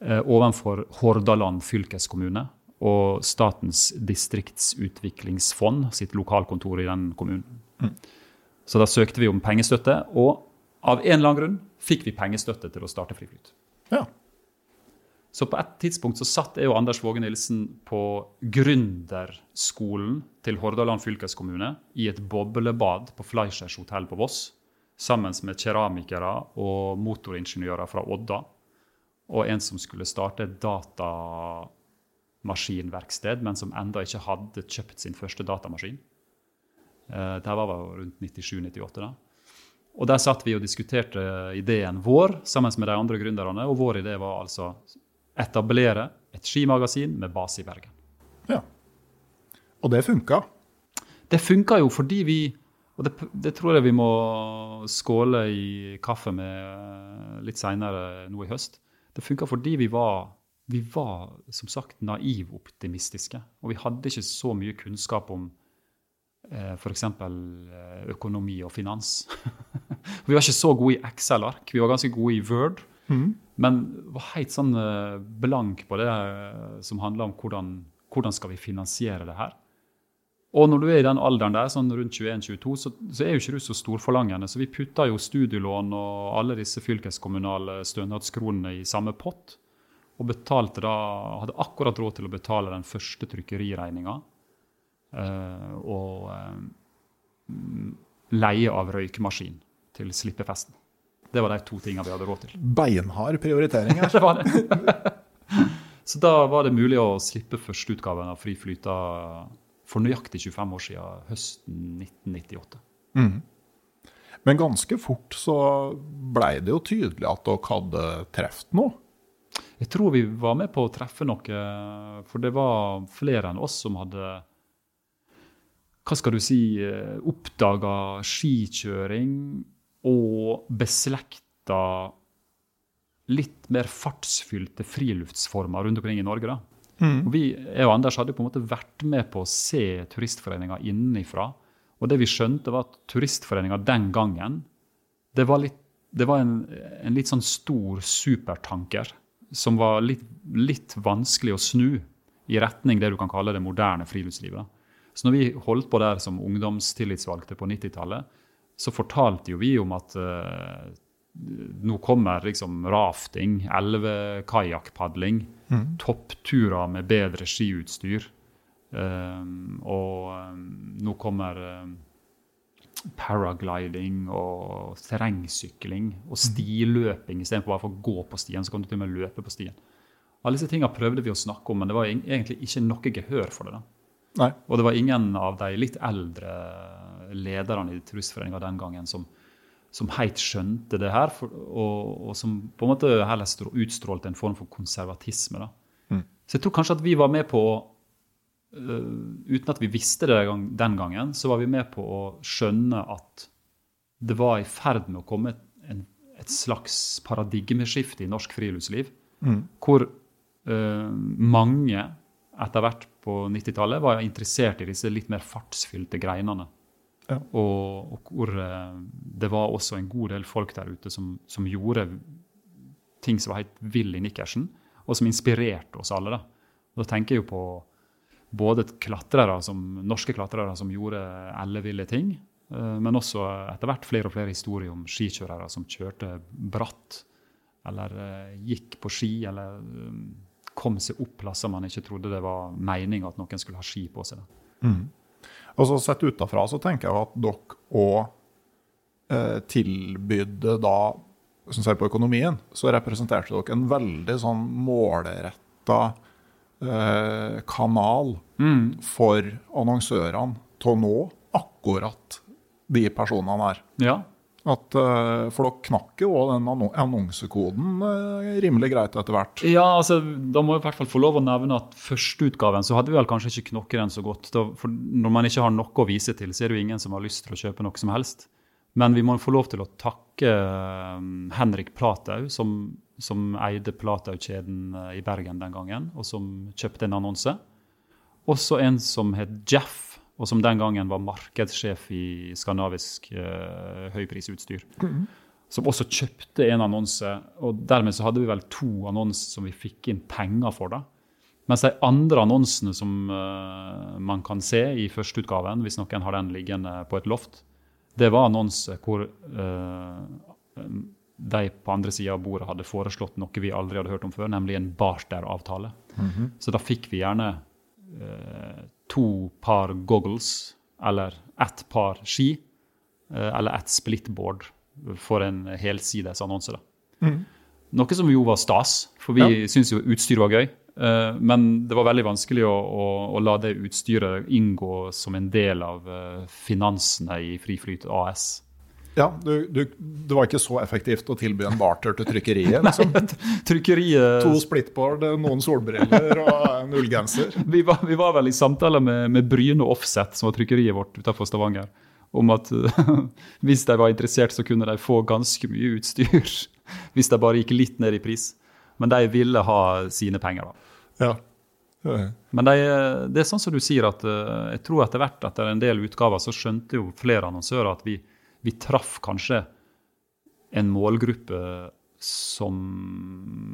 eh, overfor Hordaland fylkeskommune og Statens distriktsutviklingsfond sitt lokalkontor i den kommunen. Mm. Så da søkte vi om pengestøtte, og av en eller annen grunn fikk vi pengestøtte til å starte Friflyt. Ja. Så på et tidspunkt så satt jeg og Anders Våge Nilsen på gründerskolen til Hordaland fylkeskommune i et boblebad på Fleischers hotell på Voss sammen med keramikere og motoringeniører fra Odda. Og en som skulle starte et datamaskinverksted, men som enda ikke hadde kjøpt sin første datamaskin. Eh, det var rundt 97-98. da. Og Der satt vi og diskuterte ideen vår sammen med de andre gründerne. Og vår idé var altså etablere et skimagasin med base i Bergen. Ja. Og det funka? Det funka jo fordi vi Og det, det, tror jeg vi må skåle i kaffe med litt seinere nå i høst. Det funka fordi vi var, vi var som sagt naivoptimistiske. Og vi hadde ikke så mye kunnskap om eh, f.eks. Eh, økonomi og finans. vi var ikke så gode i Excel-ark. Vi var ganske gode i Word. Mm. Men var helt sånn eh, blank på det eh, som handler om hvordan, hvordan skal vi finansiere det her. Og når du er i den alderen der, sånn rundt 21-22, så, så, er jo ikke du så storforlangende. Så vi putta jo studielån og alle disse fylkeskommunale stønadskronene i samme pott. Og betalte da, hadde akkurat råd til å betale den første trykkeriregninga. Uh, og uh, leie av røykemaskin til slippefesten. Det var de to tingene vi hadde råd til. Beinhard prioritering det var det. Så da var det mulig å slippe førsteutgaven av Fri Flyta for nøyaktig 25 år siden, høsten 1998. Mm. Men ganske fort så blei det jo tydelig at dere hadde truffet noe? Jeg tror vi var med på å treffe noe, for det var flere enn oss som hadde hva skal du si, oppdaga skikjøring og beslekta litt mer fartsfylte friluftsformer rundt omkring i Norge. da. Mm. Og vi, jeg og Anders hadde på en måte vært med på å se Turistforeninga innenfra. Og det vi skjønte, var at Turistforeninga den gangen det var, litt, det var en, en, litt sånn stor supertanker som var litt, litt, vanskelig å snu i retning det du kan kalle det moderne friluftslivet. Da. Så når vi holdt på der som ungdomstillitsvalgte på 90-tallet, så fortalte jo vi om at uh, nå kommer liksom rafting, elvekajakkpadling, mm. toppturer med bedre skiutstyr. Um, og um, nå kommer um, paragliding og terrengsykling og mm. stiløping istedenfor bare for å gå på stien. Så kan du til og med løpe på stien. Alle disse tingene prøvde vi å snakke om, men det var egentlig ikke noe gehør for det. da. Nei. Og det var ingen av de litt eldre lederne i Trosforeninga den gangen som, som helt skjønte det her, for, og, og, som på en måte heller utstrålte en form for konservatisme. Mm. Så jeg tror kanskje at vi var med på uh, Uten at vi visste det den gangen, så var vi med på å skjønne at det var i ferd med å komme en, et slags paradigmeskifte i norsk friluftsliv, mm. hvor uh, mange etter hvert på 90-tallet var interessert i disse litt mer fartsfylte greinene. Ja. Og, og, hvor eh, det var også en god del folk der ute som, som gjorde ting som var helt vill i nikkersen, og som inspirerte oss alle. Da, da tenker jeg jo på både klatrere som, norske klatrere som gjorde elleville ting, eh, men også etter hvert flere og flere historier om skikjørere som kjørte bratt, eller uh, gikk på ski, eller kom seg opp plasser man ikke trodde det var meninga at noen skulle ha ski på seg. Mm. Og så Sett utafra så tenker jeg at dere òg eh, tilbydde da som ser på økonomien, så representerte dere en veldig sånn målretta eh, kanal mm. for annonsørene til å nå akkurat de personene her. Ja. At, uh, for dere knakk jo den annonsekoden uh, rimelig greit etter hvert. Ja, altså, Da må jeg i hvert fall få lov å nevne at førsteutgaven så hadde vi vel kanskje ikke knokket den så godt. Da, for Når man ikke har noe å vise til, så er det jo ingen som har lyst til å kjøpe noe som helst. Men vi må få lov til å takke uh, Henrik Platau, som, som eide Platau-kjeden i Bergen den gangen, og som kjøpte en annonse. Også en som het Jeff og som den gangen var markedssjef i skandinavisk eh, høyprisutstyr. Mm. Som også kjøpte en annonse. og Dermed så hadde vi vel to annonser som vi fikk inn penger for. da. Mens de andre annonsene som uh, man kan se i førsteutgaven, hvis noen har den liggende på et loft, det var annonser hvor uh, de på andre sida av bordet hadde foreslått noe vi aldri hadde hørt om før, nemlig en barteravtale. Mm -hmm. Så da fikk vi gjerne to par goggles eller ett par ski eh, eller ett splitboard for en helsides annonse. Mm. Noe som jo var stas, for vi ja. syntes jo utstyr var gøy. Eh, men det var veldig vanskelig å, å, å, la det utstyret inngå som en del av eh, finansene i Friflyt AS. Ja, du, du, Det var ikke så effektivt å tilby en barter til trykkeriet? Liksom. Nei, trykkeriet... To splitboard, noen solbriller og en ullgenser? Vi var, vi var, vel i samtale med, med Bryne Offset, som var trykkeriet vårt utenfor Stavanger, om at hvis de var interessert, så kunne de få ganske mye utstyr. Hvis de bare gikk litt ned i pris. Men de ville ha sine penger, da. Ja. Men de, det er sånn som du sier, at eh, jeg tror etter hvert, etter en del utgaver, så skjønte jo flere annonsører at vi vi traff kanskje en målgruppe som,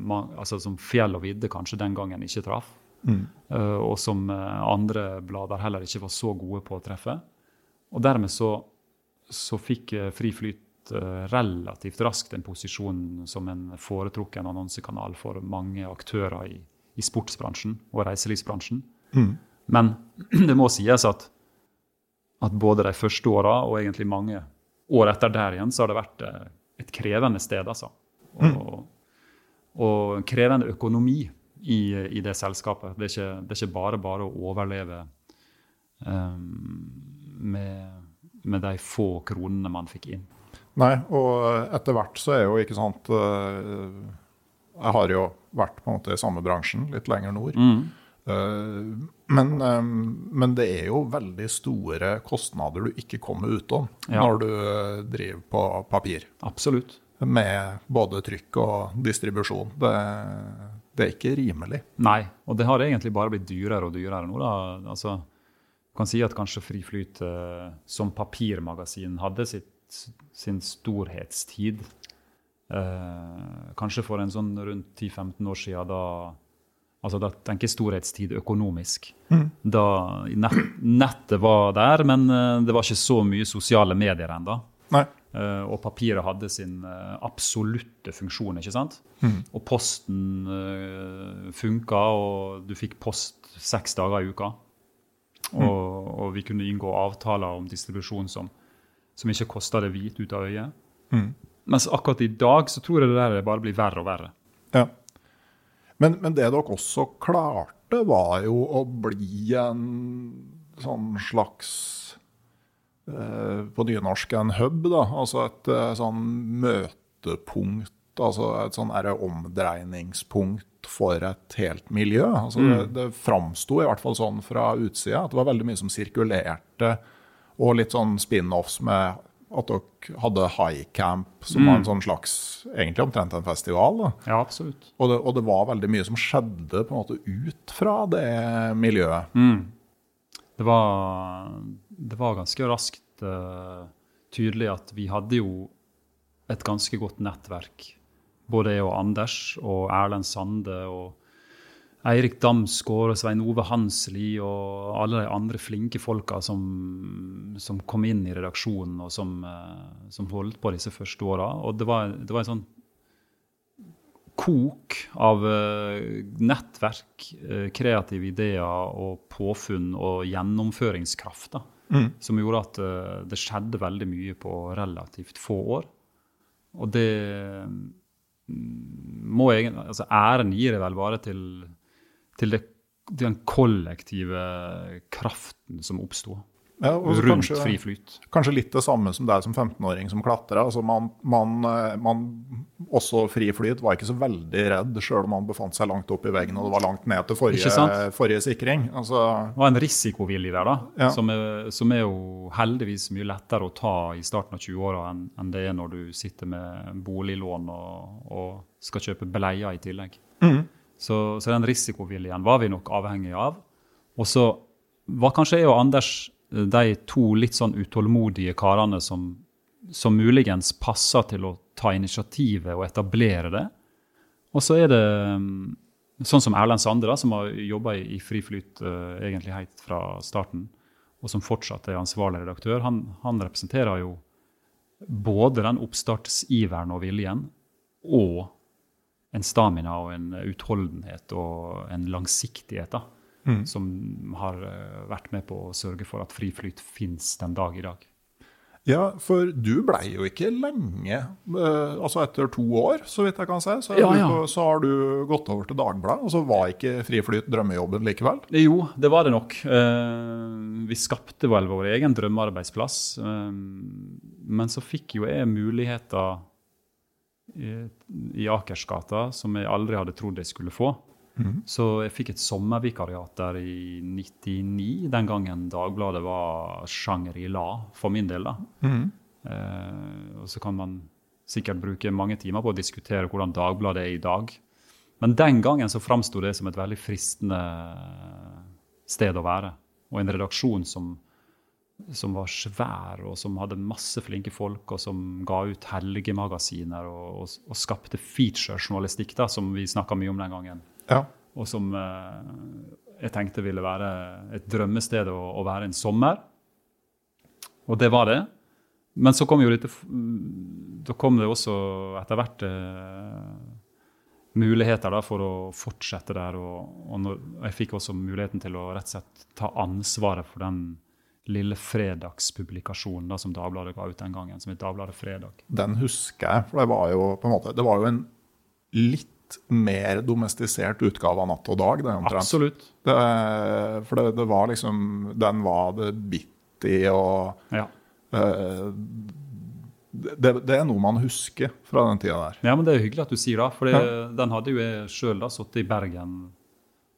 man, altså som Fjell og Vidde kanskje den gangen ikke traff. Mm. Uh, og som uh, andre blader heller ikke var så gode på å treffe. Og dermed så, så fikk uh, Fri Flyt relativt raskt en posisjon som en foretrukken annonsekanal for mange aktører i, i sportsbransjen og reiselivsbransjen. Mm. Men det må sies at, at både de første åra og egentlig mange året etter der igjen så har det vært eh, et krevende sted, altså. Og, mm. og krevende økonomi i, i, det selskapet. Det er, ikke, det er ikke bare bare å overleve um, med, med, de få kronene man fikk inn. Nei, og etter hvert så er jo ikke sant uh, Jeg har jo vært på en måte i samme bransjen, litt lenger nord. Mm. Eh, men, eh, men det er jo veldig store kostnader du ikke kommer utom Ja. når du eh, driver på papir. Absolutt. Med både trykk og distribusjon. Det, det er ikke rimelig. Nei, og det har egentlig bare blitt dyrere og dyrere nå. da. Altså, du kan si at kanskje Friflyt som papirmagasin hadde sitt, sin storhetstid. Eh, kanskje for en sånn rundt 10-15 år siden, da Altså da tenker jeg storhetstid økonomisk. Da nett, nettet var der, men eh, det var ikke så mye sosiale medier ennå. Nei. Eh, og papiret hadde sin uh, absolutte funksjon. ikke sant? Og posten uh, funka, og du fikk post seks dager i uka. Og, og vi kunne inngå avtaler om distribusjon som, som ikke kosta det hvite ut av øyet. Mens akkurat i dag så tror jeg det der bare blir verre og verre. Ja. Men, men det dere også klarte, var jo å bli en sånn slags eh, På nynorsk en hub, da. Altså et eh, sånn møtepunkt. Altså et sånn omdreiningspunkt for et helt miljø. Altså det, det framsto i hvert fall sånn fra utsida at det var veldig mye som sirkulerte, og litt sånn spin-offs med at dere hadde High Camp, som var en sånn slags Egentlig omtrent en festival. da. Ja, absolutt. Og det, og det var veldig mye som skjedde på en måte ut fra det miljøet. Det var, det var ganske raskt uh, tydelig at vi hadde jo et ganske godt nettverk. Både jeg og Anders og Erlend Sande og Eirik Damsgaard og Svein Ove Hansli og alle de andre flinke folka som, som kom inn i redaksjonen og som, eh, som holdt på disse første åra. Og det var, det var en sånn kok av eh, nettverk, eh, kreative ideer og påfunn og gjennomføringskraft da, som gjorde at det skjedde veldig mye på relativt få år. Og det mm, må jeg, altså Æren gir jeg vel bare til, til, det, den kollektive kraften som oppsto Ja, rundt kanskje, fri flyt. kanskje litt det samme som deg som 15-åring som klatra. Altså man, man, eh, man, også fri flyt var ikke så veldig redd, sjøl om man befant seg langt opp i veggen og det var langt ned til forrige, forrige sikring. Altså, Det var en risikovilje der, da, Ja. som, er, som er jo heldigvis mye lettere å ta i starten av 20-åra enn enn det er når du sitter med boliglån og, og skal kjøpe bleier i tillegg. Så, så den risikoviljen var vi nok avhengig av. Og så var kanskje jeg og Anders eh, de to litt sånn utålmodige karene som, som muligens passer til å ta initiativet og etablere det. Og så er det mm, sånn som Erlend Sande, da, som har jobba i, i Fri Flyt eh, egentlig helt fra starten, og som fortsatt er ansvarlig redaktør, han, han representerer jo både den oppstartsiveren og viljen og en stamina og en utholdenhet og en langsiktighet da, som har eh, vært med på å sørge for at Fri Flyt fins den dag i dag. ja, for du blei jo ikke lenge, eh, altså etter to år, så vidt jeg kan se, så, Ja, ja. så har du gått over til Dagbladet, og så var ikke Friflyt drømmejobben likevel? Jo, det var det nok. Eh, vi skapte vel vår egen drømmearbeidsplass. Men så fikk jo jeg muligheter i, i Akersgata som jeg aldri hadde trodd jeg skulle få. Så jeg fikk et sommervikariat der i 99, den gangen Dagbladet var Shangri-La, for min del. da. Eh, og så kan man sikkert bruke mange timer på å diskutere hvordan Dagbladet er i dag. Men den gangen så framsto det som et veldig fristende sted å være. Og en redaksjon som, som var svær, og som hadde masse flinke folk, og som ga ut helgemagasiner og, og, og skapte featurejournalistikk, som vi snakka mye om den gangen. Ja. Og som eh, jeg tenkte ville være et drømmested å, å være en sommer. Og det var det. Men så kom jo dette Da kom det også etter hvert eh, muligheter da, for å fortsette der. Og, og når, jeg fikk også muligheten til å rett og slett ta ansvaret for den lille fredagspublikasjonen da, som Dagbladet ga ut den gangen, som het Dagbladet Fredag. Den husker jeg, for det var jo på en måte, det var jo en litt mer domestisert utgave av Natt og Dag. Det. Absolutt. Det, for det, det var liksom Den var det bitt i, og Ja. uh, det, det, er noe man husker fra den tida der. Ja, men Det er hyggelig at du sier det. For ja. den hadde jo jeg sjøl sittet i Bergen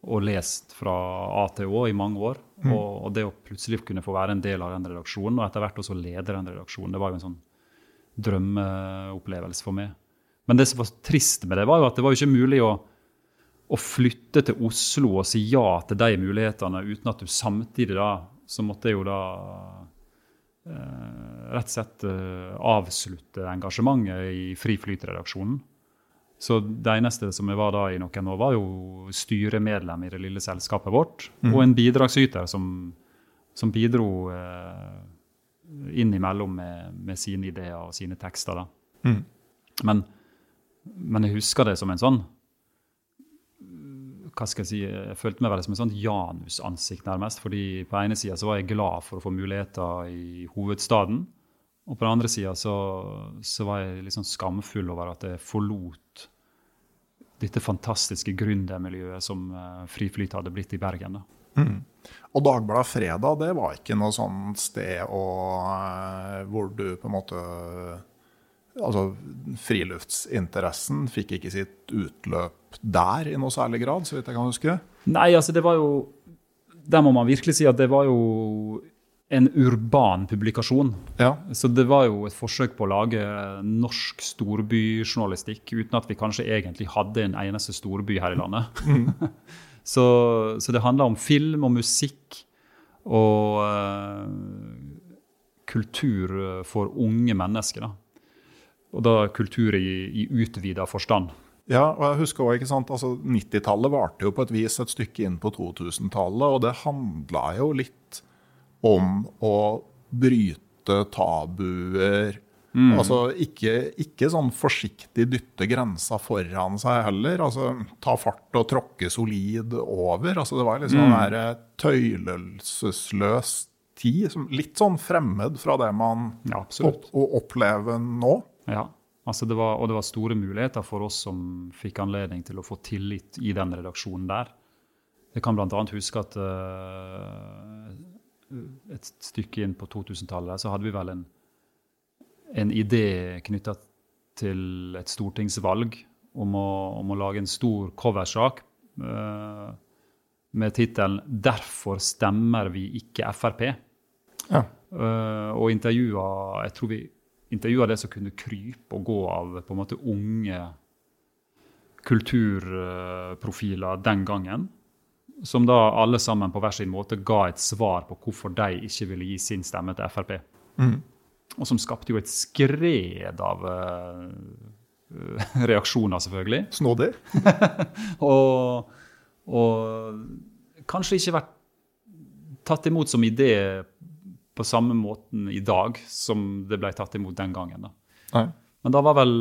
og lest fra A til Å i mange år. Mm. Og, og, det å plutselig kunne få være en del av den redaksjonen, og etter hvert også lede den redaksjonen, det var jo en sånn drømmeopplevelse for meg. Men det som var trist med det, var jo at det var jo ikke mulig å, å flytte til Oslo og si ja til de mulighetene uten at du samtidig da så måtte jeg jo da eh, rett og slett eh, avslutte engasjementet i Fri Flyt-redaksjonen. Så det eneste som jeg var da i noen år, var jo styremedlem i det lille selskapet vårt. Mm. Og en bidragsyter som, som bidro eh, innimellom med, med, sine ideer og sine tekster. da. Mm. Men, men, jeg husker det som en sånn hva skal Jeg si, jeg følte meg veldig som en sånn janusansikt, nærmest. fordi på ene sida var jeg glad for å få muligheter i hovedstaden. Og på den andre sida så, så, var jeg sånn skamfull over at jeg forlot dette fantastiske gründermiljøet som Friflyt hadde blitt i Bergen. Mm. Og Dagbladet Fredag det var ikke noe sånn sted og, uh, hvor du på en måte Altså friluftsinteressen fikk ikke sitt utløp der i noe særlig grad, så vidt jeg kan huske? Nei, altså det var jo Der må man virkelig si at det var jo en urban publikasjon. Ja. Så det var jo et forsøk på å lage norsk storbyjournalistikk uten at vi kanskje egentlig hadde en eneste storby her i landet. Mm. så, så, det handla om film og musikk og uh, kultur for unge mennesker. Da. Og da kultur i, i utvida forstand. Ja, og jeg husker også, ikke sant, altså 90-tallet varte jo på et vis et stykke inn på 2000-tallet, og det handla jo litt om å bryte tabuer. Mm. Altså ikke, ikke, sånn forsiktig dytte grensa foran seg heller. Altså ta fart og tråkke solid over. Altså det var liksom mm. en eh, tøylesløs tid. Litt sånn fremmed fra det man ja, opp, opplever nå. Ja, altså det var, og det var store muligheter for oss som fikk anledning til å få tillit i den redaksjonen der. Jeg kan bl.a. huske at uh, et stykke inn på 2000-tallet, så hadde vi vel en, en idé knytta til et stortingsvalg om å, om å lage en stor coversak uh, med tittelen 'Derfor stemmer vi ikke Frp'. Ja. Uh, og intervjua Jeg tror vi intervjua det som kunne krype og gå av på en måte unge kulturprofiler den gangen som da alle sammen på hver sin måte ga et svar på hvorfor de ikke ville gi sin stemme til Frp. Mm. Og som skapte jo et skred av uh, reaksjoner, selvfølgelig. Snådig. og, og kanskje ikke vært tatt imot som idé på samme måten i dag som det ble tatt imot den gangen. Da. Men da var vel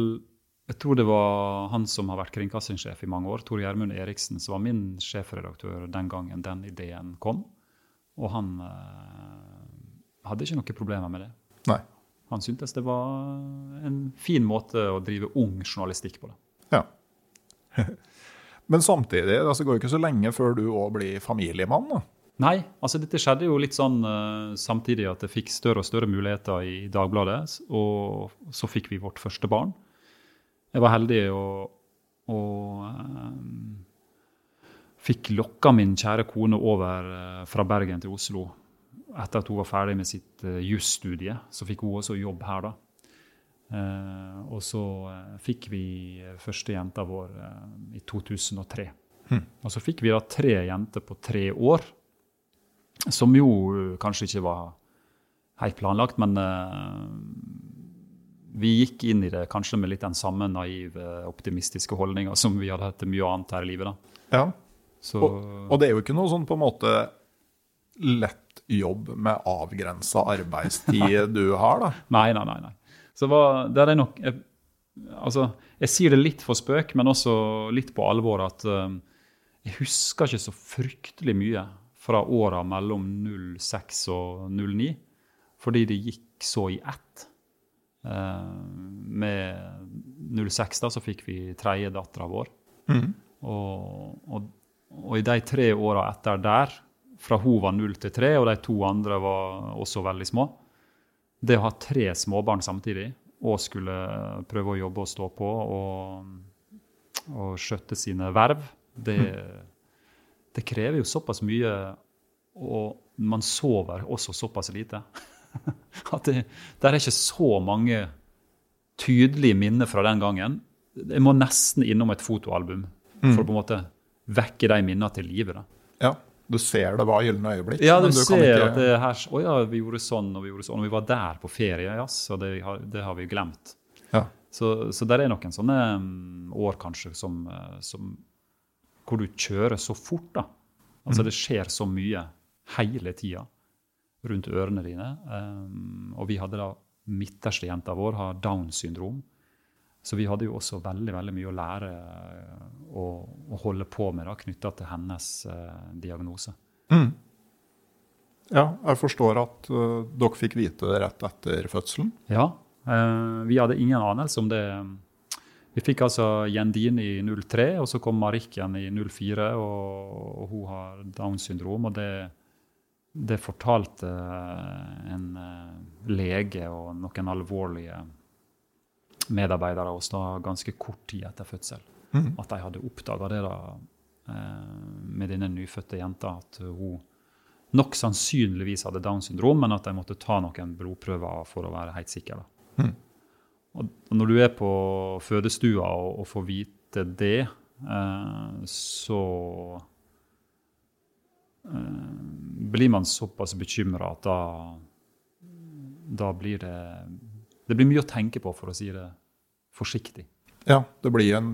jeg tror det var han som har vært kringkastingssjef i mange år, Tor Gjermund Eriksen, som var min sjefredaktør den gangen den ideen kom. Og han eh, hadde ikke noen problemer med det. Nei. Han syntes det var en fin måte å drive ung journalistikk på. det. Ja. Men samtidig, altså, det går jo ikke så lenge før du òg blir familiemann? da? Nei, altså dette skjedde jo litt sånn uh, samtidig at jeg fikk større og større muligheter i Dagbladet. Og så fikk vi vårt første barn jeg var heldig og, og um, fikk lokka min kjære kone over uh, fra Bergen til Oslo. Etter at hun var ferdig med sitt uh, jusstudie, så fikk hun også jobb her. da. Uh, og så fikk vi første jenta vår i 2003. Hmm. Og så fikk vi da tre jenter på tre år, som jo kanskje ikke var helt planlagt, men vi gikk inn i det kanskje med litt den samme naive, optimistiske holdninga som vi hadde hatt til mye annet her i livet. da. Ja, og, og, det er jo ikke noe sånn på en måte lett jobb med avgrensa arbeidstid du har, da? Nei, nei, nei. nei. Så hva, det er nok jeg, Altså, jeg sier det litt for spøk, men også litt på alvor at uh, jeg husker ikke så fryktelig mye fra åra mellom 06 og 09, fordi det gikk så i ett. Eh, med 06 da, så fikk vi tredje dattera vår. Mm. Og, og, og, i de tre åra etter der, fra hun var 0 til 3, og de to andre var også veldig små Det å ha tre småbarn samtidig og skulle prøve å jobbe og stå på og, og skjøtte sine verv, det, det krever jo såpass mye, og man sover også såpass lite. At det, det er ikke så mange tydelige minner fra den gangen. Jeg må nesten innom et fotoalbum for å på en måte vekke de minnene til live. Ja, du ser det var gylne øyeblikk. Ja, du, kan ser ikke- at det her Å ja, vi gjorde sånn og vi gjorde sånn. Og vi var der på ferie, ja, så det har, det har vi glemt. Ja. Så, så der er noen sånne mm, år kanskje som, eh, som Hvor du kjører så fort, da. Altså det skjer så mye hele tida rundt ørene dine. Um, og vi hadde da midterste jenta vår har Downs syndrom. Så vi hadde jo også veldig veldig mye å lære eh, å, å holde på med knytta til hennes uh, diagnose. Mm. Ja, jeg forstår at uh, dere fikk vite det rett etter fødselen. Ja, Uh, vi hadde ingen anelse om det. Vi fikk altså Jendine i 03, og så kom Marikken i 04, og, og hun har Downs syndrom. Og det, det fortalte en eh, lege og noen alvorlige medarbeidere hos oss da ganske kort tid etter fødsel. Mm. At de hadde oppdaga det da eh, med denne nyfødte jenta, at hun nok sannsynligvis hadde Downs syndrom, men at de måtte ta noen blodprøver for å være helt sikker. Og og når du er på fødestua og, og får vite det, eh, så eh, blir man såpass bekymra at da, da blir det Det blir mye å tenke på, for å si det forsiktig. Ja, det blir en,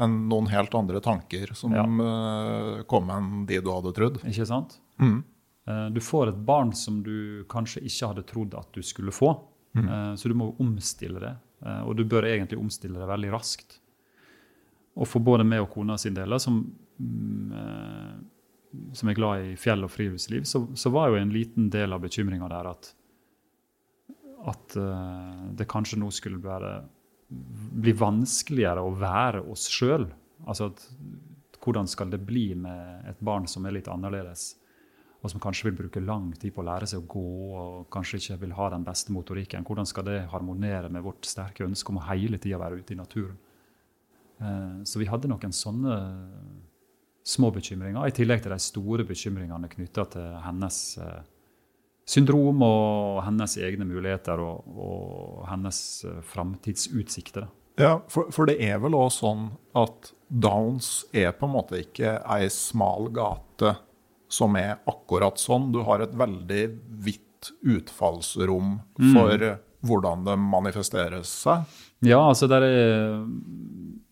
en, noen helt andre tanker som Ja. eh, kom enn de du hadde trodd. Ikke sant? Mm. Eh, Du får et barn som du kanskje ikke hadde trodd at du skulle få. Eh, Så du må omstille det. Og du bør egentlig omstille det veldig raskt. Og for både meg og kona sin del, som, mm, som er glad i fjell og friluftsliv, så, så var jo en liten del av bekymringa der at, at uh, det kanskje nå skulle være, bli vanskeligere å være oss sjøl. Altså at, hvordan skal det bli med et barn som er litt annerledes? og som kanskje vil bruke lang tid på å lære seg å gå, og kanskje ikke vil ha den beste motorikken. Hvordan skal det harmonere med vårt sterke ønske om å hele tida være ute i naturen? Uh, Så vi hadde noen sånne små bekymringer, i tillegg til de store bekymringene knytta til hennes eh, syndrom og hennes egne muligheter og, og hennes eh, framtidsutsikter. Ja, for, for det er vel òg sånn at Downs er på en måte ikke ei smal gate som er akkurat sånn. Du har et veldig vidt utfallsrom for hvordan det manifesterer seg. Ja, altså det er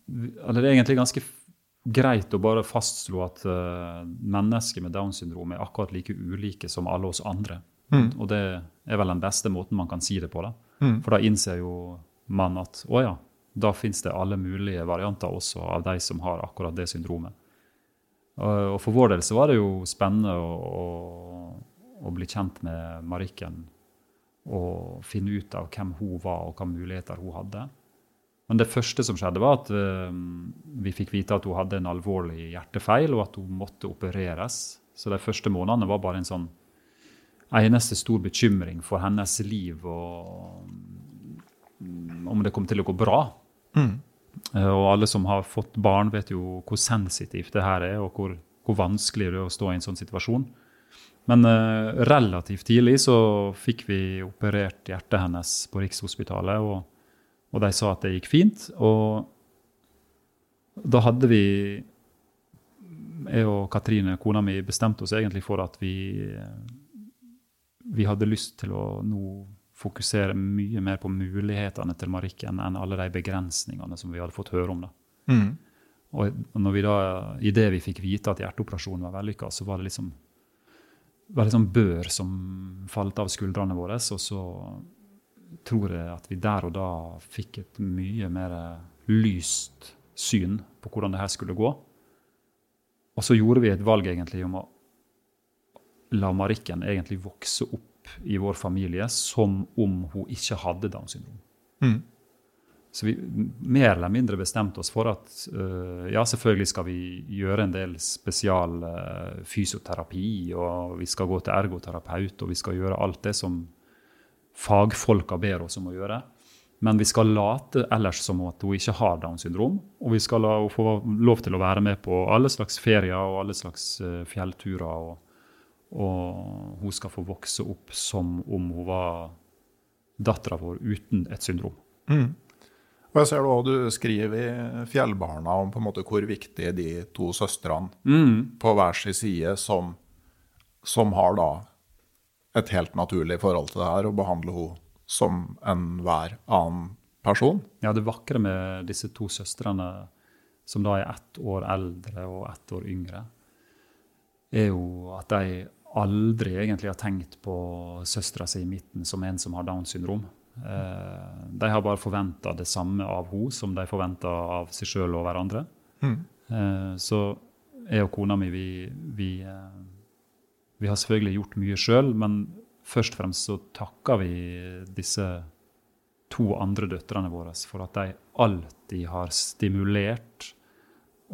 Eller det er egentlig ganske greit å bare fastslå at uh, mennesker med Downs syndrom er akkurat like ulike som alle oss andre. Og det er vel den beste måten man kan si det på. da. For da innser jo man at å ja, da fins det alle mulige varianter også av de som har akkurat det syndromet. Og og for vår del så var det jo spennende å, å, å bli kjent med Marikken og finne ut av hvem hun var og hvilke muligheter hun hadde. Men det første som skjedde, var at eh, vi fikk vite at hun hadde en alvorlig hjertefeil, og at hun måtte opereres. Så de første månedene var bare en sånn eneste stor bekymring for hennes liv og om det kom til å gå bra. Mm. Og alle som har fått barn, vet jo hvor sensitivt det her er, og hvor, hvor vanskelig det er å stå i en sånn situasjon. Men uh, relativt tidlig så fikk vi operert hjertet hennes på Rikshospitalet, og, og de sa at det gikk fint. Og da hadde vi, jeg og Katrine, kona mi, bestemt oss egentlig for at vi, vi hadde lyst til å nå fokusere mye mer på mulighetene til Marikken enn alle de begrensningene som vi hadde fått høre om. da. Mm. Og når vi da, i det vi fikk vite at hjerteoperasjonen var vellykka, så var det liksom var sånn bør som falt av skuldrene våre. Og så tror jeg at vi der og da fikk et mye mer lyst syn på hvordan det her skulle gå. Og så gjorde vi et valg egentlig om å la Marikken egentlig vokse opp i vår familie som om hun ikke hadde Downs syndrom. Mm. Så vi mer eller mindre bestemte oss for at uh, ja, selvfølgelig skal vi gjøre en del spesial uh, fysioterapi, og vi skal gå til ergoterapeut, og vi skal gjøre alt det som fagfolka ber oss om å gjøre. Men vi skal late ellers som at hun ikke har Downs syndrom. Og vi skal la henne få lov til å være med på alle slags ferier og alle slags uh, fjellturer. Og, og, hun skal få vokse opp som om hun var dattera vår uten et syndrom. Mm. Og jeg ser du, du skriver i Fjellbarna om på en måte hvor viktig de to søstrene mm. på hver sin side som, som har da et helt naturlig forhold til det her, og behandler henne som enhver annen person. Ja, det vakre med disse to søstrene, som da er ett år eldre og ett år yngre, er jo at de aldri egentlig har tenkt på søstera si i midten som en som har Downs syndrom. Eh, de har bare forventa det samme av henne som de forventa av seg sjøl og hverandre. Mm. Så jeg og kona mi, vi, vi, eh, vi har selvfølgelig gjort mye sjøl, men først og fremst så takker vi disse to andre døtrene våre for at de alltid har stimulert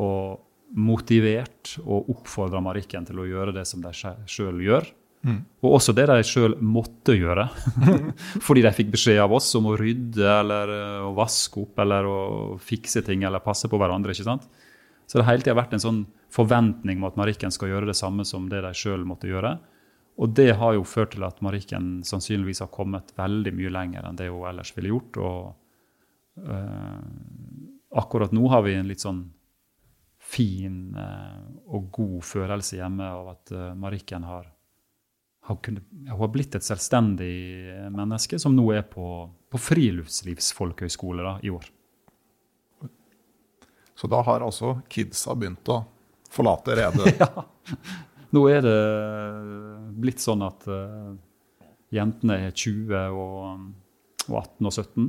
og motivert og oppfordra Marikken til å gjøre det som de sjøl gjør. Mm. Og også det de sjøl måtte gjøre. Fordi de fikk beskjed av oss om å rydde eller å vaske opp eller å fikse ting eller passe på hverandre. ikke sant? Så det har hele tida vært en sånn forventning om at Marikken skal gjøre det samme som det de sjøl måtte gjøre. Og det har jo ført til at Marikken sannsynligvis har kommet veldig mye lenger enn det hun ellers ville gjort. Og uh, akkurat nå har vi en litt sånn fin uh, og god følelse hjemme av at uh, Marikken har, har, kunnet, hun har blitt et selvstendig menneske som nå er på, på friluftslivsfolkehøyskole i år. Så da har altså kidsa begynt å forlate redet? ja. Nå er det blitt sånn at uh, jentene er 20 og, og 18 og 17.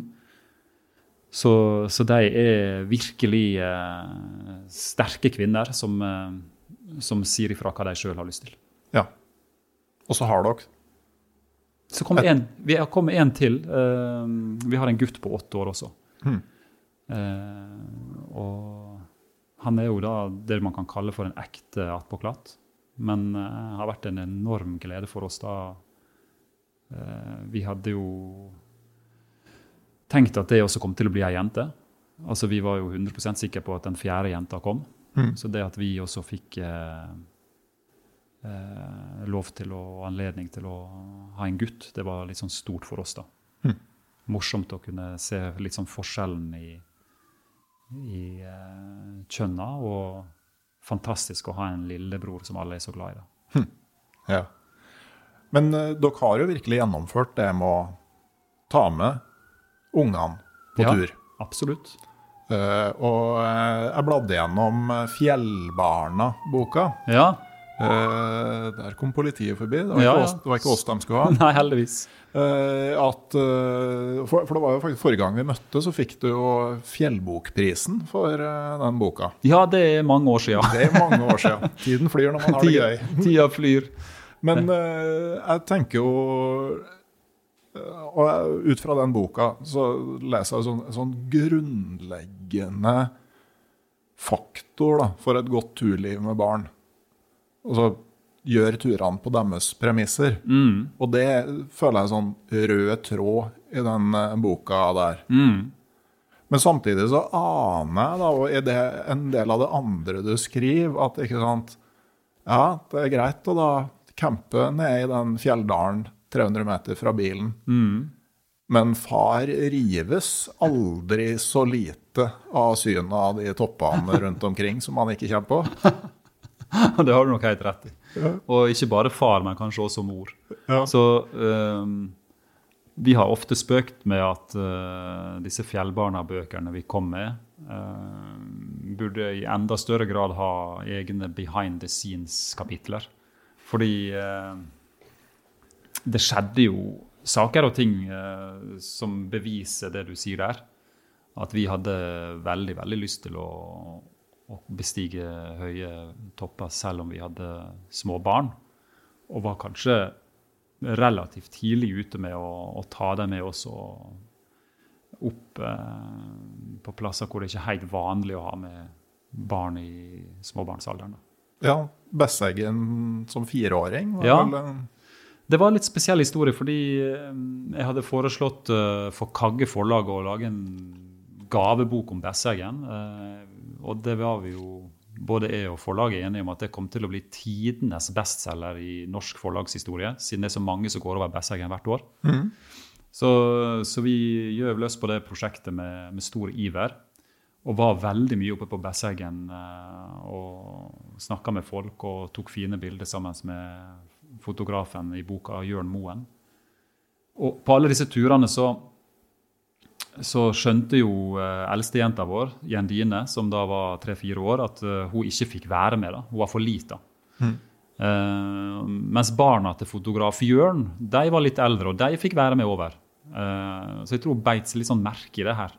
Så, så de er virkelig uh, sterke kvinner som, uh, som sier ifra hva de sjøl har lyst til. Ja. Og så har dere så kom en, Vi har kommet en til. vi har en gutt på åtte år også. Hmm. og han er jo da det man kan kalle for en ekte attpåklatt. Men det uh, har vært en enorm glede for oss da. Uh, vi hadde jo tenkt at det også kom til å bli ei jente. Altså Vi var jo 100 sikre på at den fjerde jenta kom. Mm. Så det at vi også fikk uh, lov til og anledning til å ha en gutt, det var litt sånn stort for oss. da. Mm. Morsomt å kunne se litt sånn forskjellen i, i kjønna. og fantastisk å ha en lillebror som alle er så glad i. Hm. Ja. Men uh, dere har jo virkelig gjennomført det med å ta med ungene på ja, tur. Absolutt. Uh, og uh, jeg bladde gjennom Fjellbarna-boka. Ja. Uh, der kom politiet forbi. Det var, ja, ja. Oss, det var, ikke oss, de skulle ha. Nei, heldigvis. Uh, at, uh, for, for, det var jo faktisk Forrige gang vi møtte, så fikk du jo Fjellbokprisen for den boka. Ja, det er mange år siden. det er mange år siden. Tiden flyr når man har det gøy. Tida flyr. Men jeg tenker jo Og ut fra den boka så leser jeg sånn, sånn grunnleggende faktor da, for et godt turliv med barn altså, gjør turene på deres premisser. Mm. Og det føler jeg er sånn rød tråd i den uh, boka der. Mm. Men samtidig så aner jeg, da, og er det en del av det andre du skriver, at ikke sant Ja, det er greit å da campe nede i den fjelldalen 300 meter fra bilen. Mm. Men far rives aldri så lite av synet av de toppene rundt omkring som han ikke kommer på. det har du nok helt rett i. Ja. Og ikke bare far, men kanskje også mor. Ja. Så um, vi har ofte spøkt med at uh, disse Fjellbarna-bøkene vi kom med, uh, burde i enda større grad ha egne behind the scenes-kapitler. Fordi uh, det skjedde jo saker og ting som beviser det du sier der. At vi hadde veldig, veldig lyst til å å bestige høye topper selv om vi hadde små barn. Og var kanskje relativt tidlig ute med å, å ta dem med oss opp eh, på plasser hvor det ikke er helt vanlig å ha med barn i småbarnsalderen. Ja, Besseggen som fireåring? ja. Vel, Det var en litt spesiell historie, fordi eh, jeg hadde foreslått eh, for Kagge forlag å lage en gavebok om Besseggen. Og det var vi jo både jeg og forlaget enige om at det kom til å bli tidenes bestselger i norsk forlagshistorie, siden det er så mange som går over Besseggen hvert år. Så, så vi gjøv løs på det prosjektet med, med stor iver. Og var veldig mye oppe på Besseggen eh, og snakka med folk og tok fine bilder sammen med fotografen i boka Jørn Moen. Og på alle disse turene så, så skjønte jo eh, eldstejenta vår, Jendine, som da var tre-fire år, at eh, hun ikke fikk være med. da. Hun var for lita. Eh, mens barna til fotograf Jørn de var litt eldre, og de fikk være med over. Uh, så jeg tror hun beit seg litt sånn merke i det her.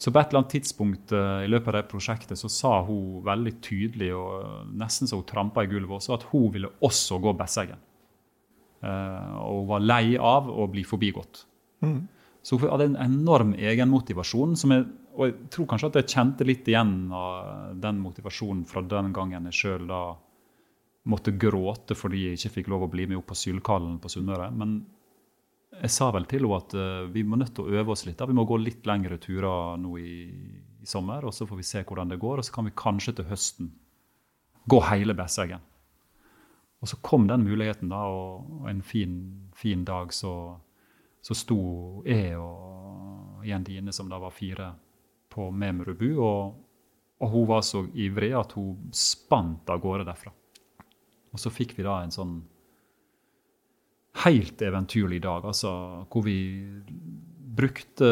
Så på et eller annet tidspunkt uh, i løpet av det prosjektet så sa hun veldig tydelig, og nesten så hun trampa i gulvet også, at hun ville også gå Besseggen. Og hun var lei av å bli forbigått. Så hun hadde en enorm egenmotivasjon, som jeg, og jeg tror kanskje at jeg kjente litt igjen av den motivasjonen fra den gangen jeg sjøl da måtte gråte fordi jeg ikke fikk lov å bli med opp på Sylkallen på Sunnmøre. Men jeg sa vel til henne at eh, vi må nødt til å øve oss litt. da. Vi må gå litt lengre turer nå i, i sommer, og så får vi se hvordan det går. Og så kan vi kanskje til høsten gå hele Besseggen. Og så kom den muligheten, da, og, en fin, fin dag så, så sto jeg og Jendine, som da var fire, på Memerubu, og, og hun var så ivrig at hun spant av gårde derfra. Og så fikk vi da en sånn helt eventyrlig dag, altså, hvor vi brukte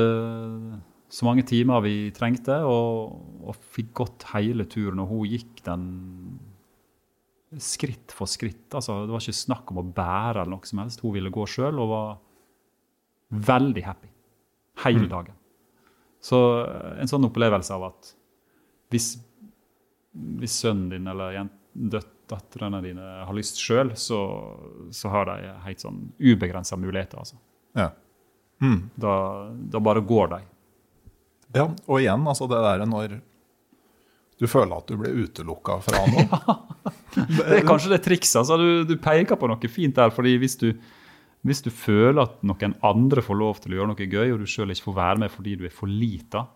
så mange timer vi trengte, og, og fikk gått hele turen. Og hun gikk den skritt for skritt. altså Det var ikke snakk om å bære eller noe som helst. Hun ville gå sjøl og var veldig happy hele dagen. Så eh, en sånn opplevelse av at hvis, hvis sønnen din eller datterne dine har lyst sjøl, så, så har de helt sånn ubegrensa muligheter. altså. Ja. Da, da bare går de. ja. Og igjen, altså det der når du føler at du blir utelukka fra noe. Det er kanskje det trikset. Altså, du, du peker på noe fint der. fordi hvis du, hvis du føler at noen andre får lov til å gjøre noe gøy, og du sjøl ikke får være med fordi du er for lita,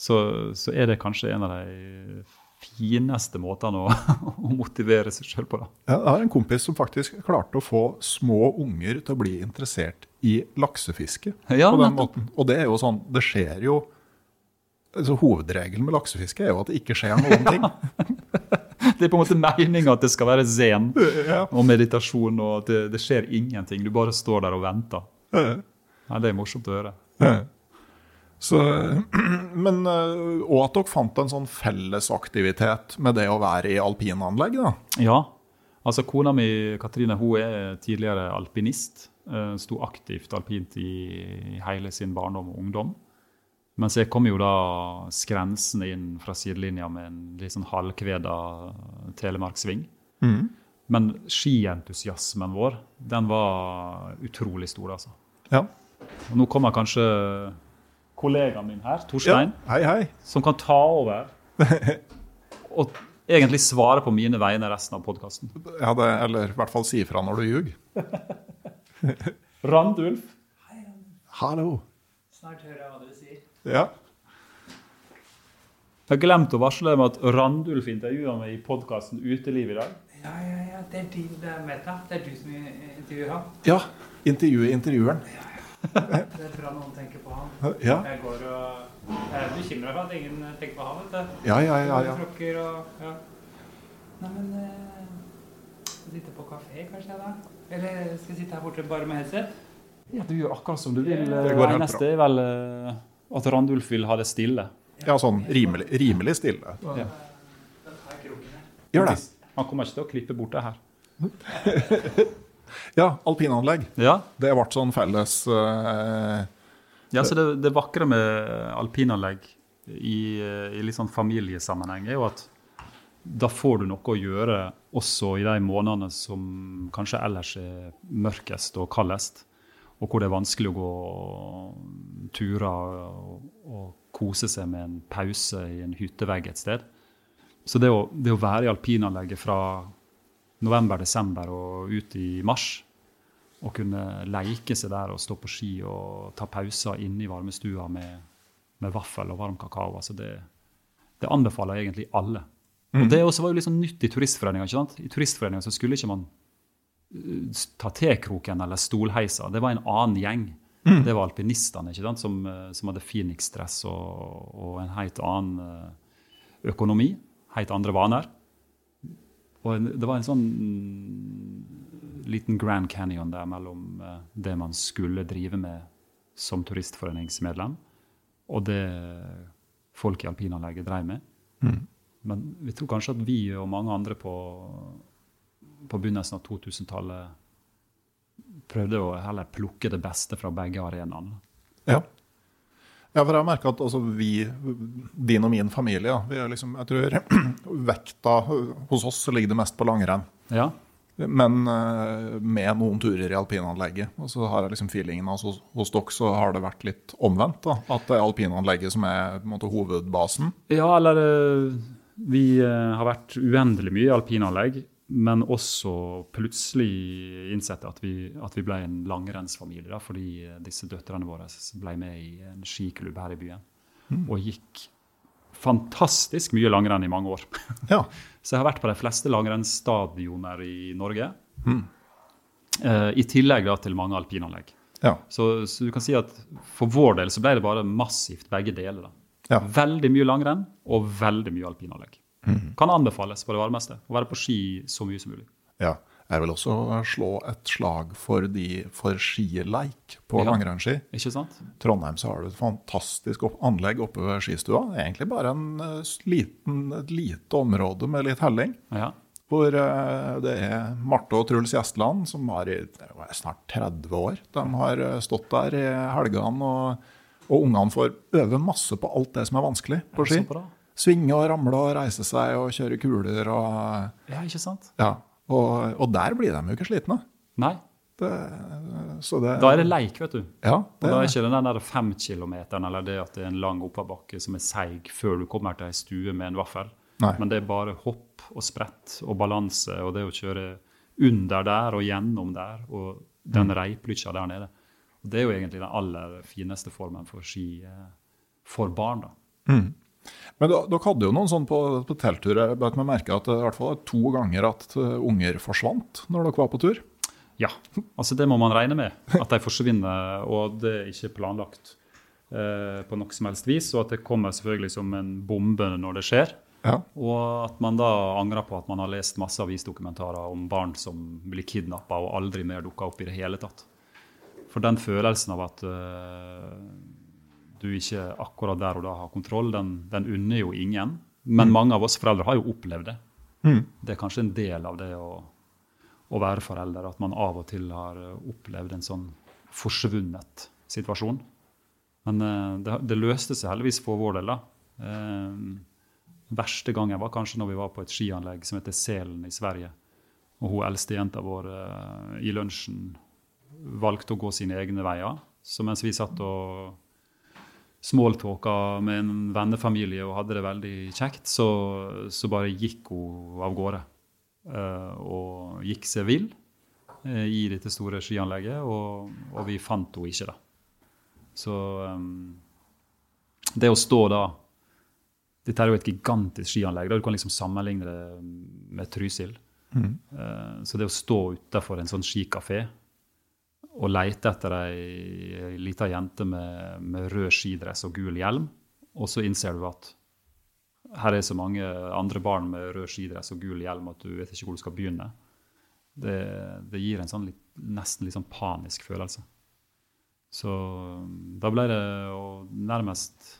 så, så er det kanskje en av de fineste måtene å, å motivere seg sjøl på. da. Jeg har en kompis som faktisk klarte å få små unger til å bli interessert i laksefiske. Ja, på den måten. Og det er jo sånn, det skjer jo altså Hovedregelen med laksefiske er jo at det ikke skjer noen ting. Det er på en måte meninga at det skal være zen Ja. og meditasjon, og at det, det skjer ingenting. Du bare står der og venter. Ja, det er morsomt å høre. Så, men, øh, og at dere fant en sånn fellesaktivitet med det å være i alpinanlegg. da. Ja. Altså Kona mi Katrine hun er tidligere alpinist. eh, Sto aktivt alpint i hele sin barndom og ungdom. Mens jeg kom jo da skrensende inn fra sidelinja med en litt sånn halvkveda telemarksving. Men skientusiasmen vår, den var utrolig stor, altså. Ja. Og nå kommer kanskje kollegaen min her, ja. Torstein, Hei, hei. som kan ta over og egentlig svare på mine vegne resten av podkasten. Ja, det, eller i hvert fall si ifra når du ljuger. Randulf. Hallo. Snart hører jeg hva sier. Ja. Jeg har glemt å varsle dem at Randulf intervjua meg i podkasten Uteliv i dag. Ja, ja, ja. Det er, din det er Meta. Det er du som intervjuer han. ja. Intervjue intervjueren. Det er bra noen tenker på han. Ja, Jeg går og Jeg er bekymra for at ingen tenker på han, vet du. ja, ja. ja, ja. Tråkker og Ja. Nei, men eh, Sitte på kafé, kanskje, da? Eller skal jeg sitte her borte bare med headset? Ja, Du gjør akkurat som du vil. Det går helt bra. er vel eh, at Randulf vil ha det stille. ja sånn rimelig, rimelig stille. Ja. Gjør det. Han kommer ikke til å klippe bort det her. Ja, alpinanlegg. Ja, Det ble sånn felles uh, ja så det, det vakre med alpinanlegg i, eh, i litt sånn familiesammenheng er jo at da får du noe å gjøre også i de månedene som kanskje ellers er mørkest og kaldest, og hvor det er vanskelig å gå turer og, og kose seg med en pause i en hyttevegg et sted. Så det å, det å være i alpinanlegget fra november-desember og ut i mars, Å kunne leke seg der og stå på ski og ta pauser inne i varmestua med, med vaffel og varm kakao. Altså det, det anbefaler jeg egentlig alle. Og Det også var jo litt sånn nytt i Turistforeninga. I Turistforeninga skulle ikke man ta tekroken eller stolheisa. Det var en annen gjeng. Det var alpinistene ikke sant? Som, uh, som hadde Phoenix-dress og, og en helt annen uh, økonomi. Helt andre vaner. Og det var en sånn mm, liten Grand Canyon der mellom eh, det man skulle drive med som turistforeningsmedlem, og det folk i alpinanlegget drev med. Men vi tror kanskje at vi og mange andre på, på begynnelsen av 2000-tallet prøvde å heller plukke det beste fra begge arenaene. Ja. Ja, for jeg har merka at altså, vi, din og min familie, ja, vi er liksom, jeg tror vekta hos oss ligger det mest på langrenn. Ja, Men eh, med noen turer i alpinanlegget. Og så har jeg liksom feelingen at hos, dere så har det vært litt omvendt. da, At det er alpinanlegget som er måte hovedbasen. ja eller eh, vi eh, har vært uendelig mye i alpinanlegg, men også plutselig innsett at vi, at vi ble en langrennsfamilie. Da, fordi disse døtrene våre ble med i en skiklubb her i byen. Og gikk fantastisk mye langrenn i mange år. Ja. Så jeg har vært på de fleste langrennsstadioner i Norge. Eh, I tillegg da til mange alpinanlegg. ja. Så, så du kan si at for vår del så ble det bare massivt begge deler. da. Ja. Veldig mye langrenn og veldig mye alpinanlegg. Kan anbefales på det varmeste. Å være på ski så mye som mulig. ja. Jeg vil også slå et slag for, de, for skileik på Ja. langrennsski. Ikke sant? Trondheim så har du et fantastisk opp anlegg oppe ved skistua. Egentlig bare en eh, liten, et lite område med litt helling. Ja. Hvor eh, det er Marte og Truls Gjesteland, som har i snart 30 år. De har eh, stått der i helgene, og, og ungene får øve masse på alt det som er vanskelig på ski. Bra. Svinge og ramle og reise seg og kjøre kuler og Ja, ikke sant? Ja. Og, og der blir de jo ikke slitne. Nei. Det, så det, Da er det leik, vet du. Ja, Og da er ikke den der femkilometeren eller det at det er en lang oppoverbakke som er seig før du kommer til ei stue med en vaffel. Nei. Men det er bare hopp og sprett og balanse og det å kjøre under der og gjennom der og den reiplykkja der nede. Og det er jo egentlig den aller fineste formen for ski eh, for barn. da. Men dere hadde jo noen sånn på, på telttur. Jeg merke at det i hvert fall to ganger at eh, unger forsvant når dere var på tur. Ja, altså det må man regne med. At de forsvinner, og det er ikke planlagt eh, på noe som helst vis. Og at det kommer selvfølgelig som en bombe når det skjer. Ja. Og at man da angrer på at man har lest masse avisdokumentarer om barn som blir kidnappa og aldri mer dukker opp i det hele tatt. For den følelsen av at eh, du ikke akkurat der og da har kontroll, den, den unner jo ingen. Men mange av oss foreldre har jo opplevd det. Det er kanskje en del av det å, å være forelder, at man av og til har eh, opplevd en sånn forsvunnet situasjon. Men eh, det, det løste seg heldigvis for vår del. da. Eh, verste gangen var kanskje når vi var på et skianlegg som heter Selen i Sverige. Og hun eldste jenta vår eh, i lunsjen valgte å gå sine egne veier. Så mens vi satt og smalltalka med en vennefamilie og hadde det veldig kjekt, så, så bare gikk hun av gårde. Uh, og gikk seg vill uh, i dette store skianlegget, og, og vi fant henne ikke, da. Så um, det å stå da dette er jo et gigantisk skianlegg. Da du kan liksom sammenligne det med Trysil. Eh, Så det å stå utafor en sånn skikafé og leite etter ei, lita jente med, med rød skidress og gul hjelm, og så innser du at her er så mange andre barn med rød skidress og gul hjelm at du vet ikke hvor du skal begynne. Det, det gir en sånn litt, nesten litt sånn panisk følelse. Så da ble det å nærmest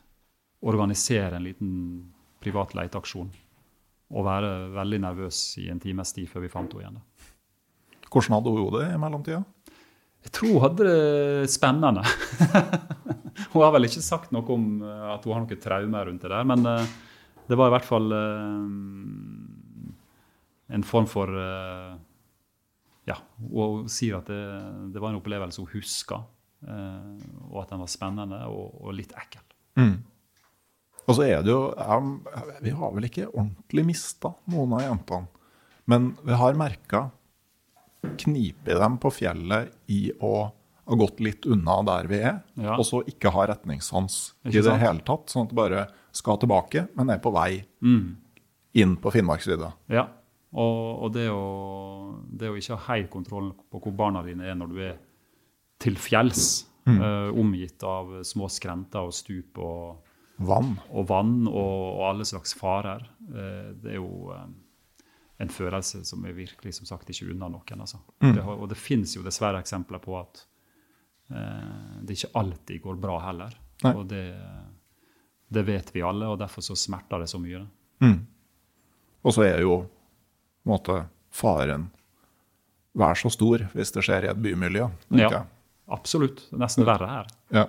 organisere en liten privat leteaksjon. Og være veldig nervøs i en times tid før vi fant henne igjen. Hvordan hadde hun det i mellomtida? Jeg tror hun hadde det spennende. hun har vel ikke sagt noe om eh, at hun har noe traume rundt det der, men eh, det var i hvert fall eh, en form for Ja, hun sier at det, det var en opplevelse hun huska, og at den var spennende og, og litt ekkel. Og så er det jo Vi har vel ikke ordentlig mista noen av jentene. Men vi har merka knipet dem på fjellet i å ha gått litt unna der vi er, Ja. og så ikke ha retningssans Ikke i det hele tatt. Sånn at det bare skal tilbake, men er på vei Mm. inn på Finnmarksvidda. Ja. Og, og det, å, det å ikke ha helt kontroll på hvor barna dine er når du er til fjells, eh, omgitt av små skrenter og stup og, Vann. og vann og, og alle slags farer, uh, det er jo eh, en følelse som er virkelig som sagt ikke unna noen. Altså. Det og det finnes jo dessverre eksempler på at eh, det ikke alltid går bra heller. Nei. Og det, det vet vi alle, og derfor så smerter det så mye. Mm. Og så er jo måte faren vær så stor hvis det skjer i et bymiljø. tenker Ja. Absolutt. Det er Nesten verre her. Ja.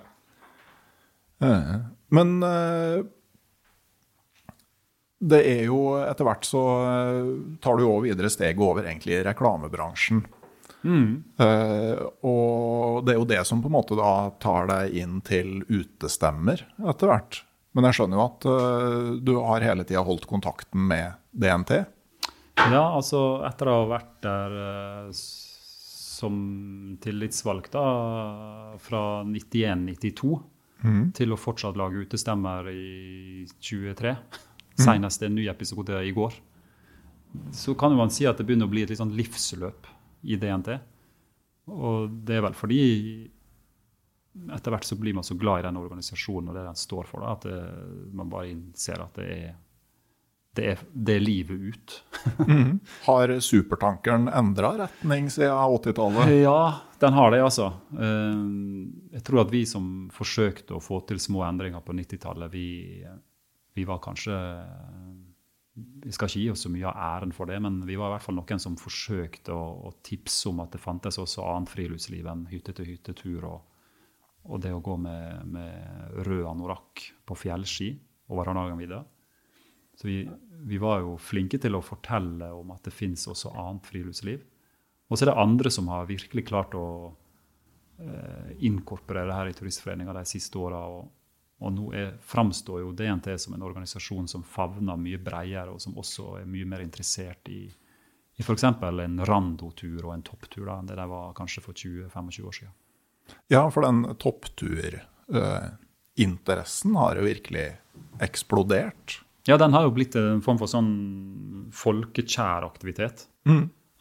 Eh, Men eh, det er jo etter hvert så eh, tar du jo videre steget over egentlig reklamebransjen. Uh, og det er jo det som på en måte da tar deg inn til utestemmer etter hvert. Men jeg skjønner jo at uh, du har hele tida holdt kontakten med DNT. Ja, altså etter å ha vært der uh, som tillitsvalgt da, fra 91-92 til å fortsatt lage utestemmer i 23, senest en ny episode i går, så kan man si at det begynner å bli et litt sånn livsløp i DNT. Og det er vel fordi etter hvert så blir man så glad i den organisasjonen og det den står for, da, at det, man bare innser at det er, det er, det er livet ut. Har supertankeren endra retning siden 80-tallet? Ja, den har det, altså. Eh, Jeg tror at vi som forsøkte å få til små endringer på 90-tallet, vi, vi var kanskje Vi skal ikke gi oss så mye av æren for det, men vi var i hvert fall noen som forsøkte å, å tipse om at det fantes også annet friluftsliv enn hytte-til-hytte-tur og, og det å gå med, med rød anorakk på fjellski over Hardangervidda. Så vi, vi var jo flinke til å fortelle om at det fins også annet friluftsliv. Og så er det andre som har virkelig klart å eh, inkorporere det her i Turistforeninga de siste åra. Og, og nå er, framstår jo DNT som en organisasjon som favner mye bredere, og som også er mye mer interessert i, i f.eks. en randotur og en topptur da, enn det de var kanskje for 20-25 år siden. Ja, for den toppturinteressen har jo virkelig eksplodert. Ja, den har jo blitt en form for sånn folkekjær aktivitet.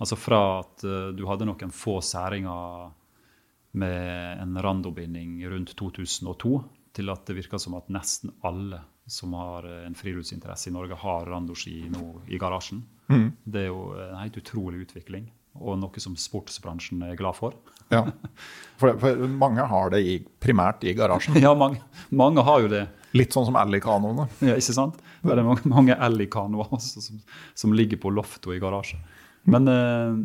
Altså fra at eh, du hadde noen få særinger med en randobinding rundt 2002, til at det virker som at nesten alle som har eh, en friluftsinteresse i Norge, har randoski nå i garasjen. Det er jo en helt utrolig utvikling, og noe som sportsbransjen er glad for. Ja. For, for mange har det i, primært i garasjen. Ja, mange, mange har jo det. Litt sånn som Ally-kanoene. Ja, ikke sant? Det er mange, mange Ellie-kanoer som, som ligger på loftet i garasjen. Men eh,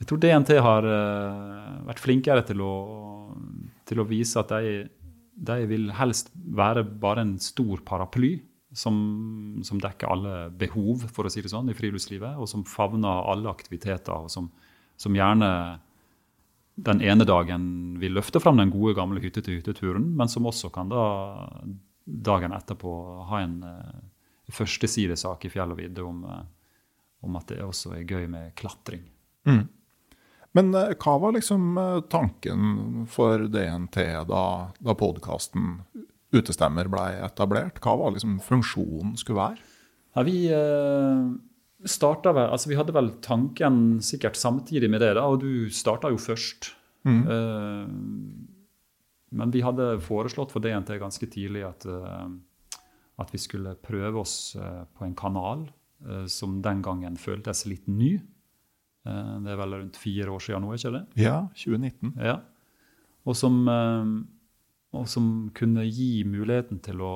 jeg tror DNT har eh, vært flinkere til å, til å vise at de, de vil helst være bare en stor paraply som, som dekker alle behov, for å si det sånn, i friluftslivet, og som favner alle aktiviteter, og som, som gjerne den ene dagen vil løfte fram den gode, gamle hytte-til-hytte-turen, men som også kan da dagen etterpå ha en uh, førstesidesak i fjell og vidde om, eh, om at det også er gøy med klatring. Men eh, hva var liksom eh, tanken for DNT da, da podkasten Utestemmer ble etablert? Hva var liksom funksjonen skulle være? Ja, vi uh, starta vel Altså, vi hadde vel tanken sikkert samtidig med det, da, og du starta jo først. Mm. men vi hadde foreslått for DNT ganske tidlig at, eh, at vi skulle prøve oss eh, på en kanal eh, som den gangen føltes litt ny. Eh, det er vel rundt fire år siden nå, ikke det? Ja, 2019. Ja. Og som, eh, og som kunne gi muligheten til å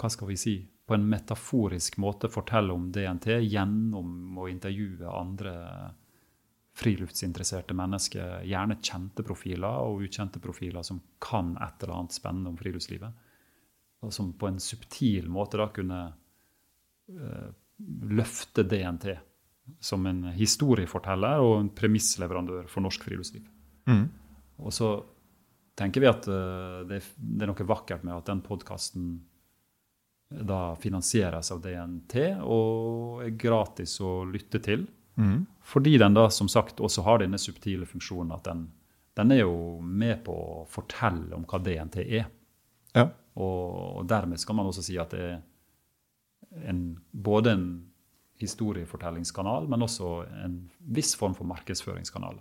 hva skal vi si, på en metaforisk måte fortelle om DNT gjennom å intervjue andre friluftsinteresserte mennesker, gjerne kjente profiler og ukjente profiler som kan et eller annet spennende om friluftslivet. Og som på en subtil måte da kunne eh, løfte DNT som en historieforteller og en premissleverandør for norsk friluftsliv. Og så tenker vi at eh, det, det er noe vakkert med at den podkasten da finansieres av DNT og er gratis å lytte til. Fordi den da som sagt også har denne subtile funksjonen at den, den er jo med på å fortelle om hva DNT er. Ja. Og, og dermed skal man også si at det er en, både en historiefortellingskanal, men også en viss form for markedsføringskanal.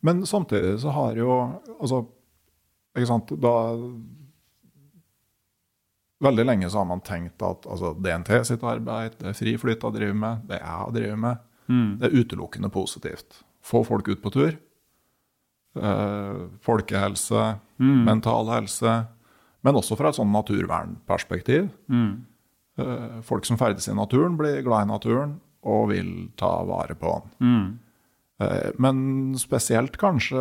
Men samtidig så har jo altså, ikke sant, da Veldig lenge så har man tenkt at altså, DNT sitt arbeid, det er fri flyt å drive med, det jeg driver med, det er utelukkende positivt. Få folk ut på tur. Eh, folkehelse, mental helse, men også fra et sånn naturvernperspektiv. Eh, folk som ferdes i naturen, blir glad i naturen og vil ta vare på den. Mm. Men spesielt kanskje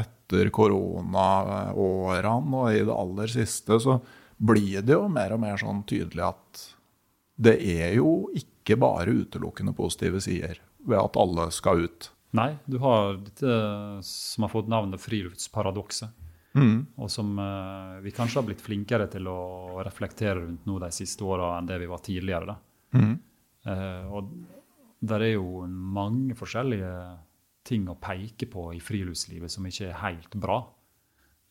etter koronaårene og i det aller siste, så blir det jo mer og mer sånn tydelig at det er jo ikke bare utelukkende positive sider ved at alle skal ut. Nei, du har dette som har fått navnet friluftsparadoksset. Og som uh, vi kanskje har blitt flinkere til å reflektere rundt nå de siste åra enn det vi var tidligere. da. Uh, og der er jo mange forskjellige ting å peke på i friluftslivet som ikke er helt bra.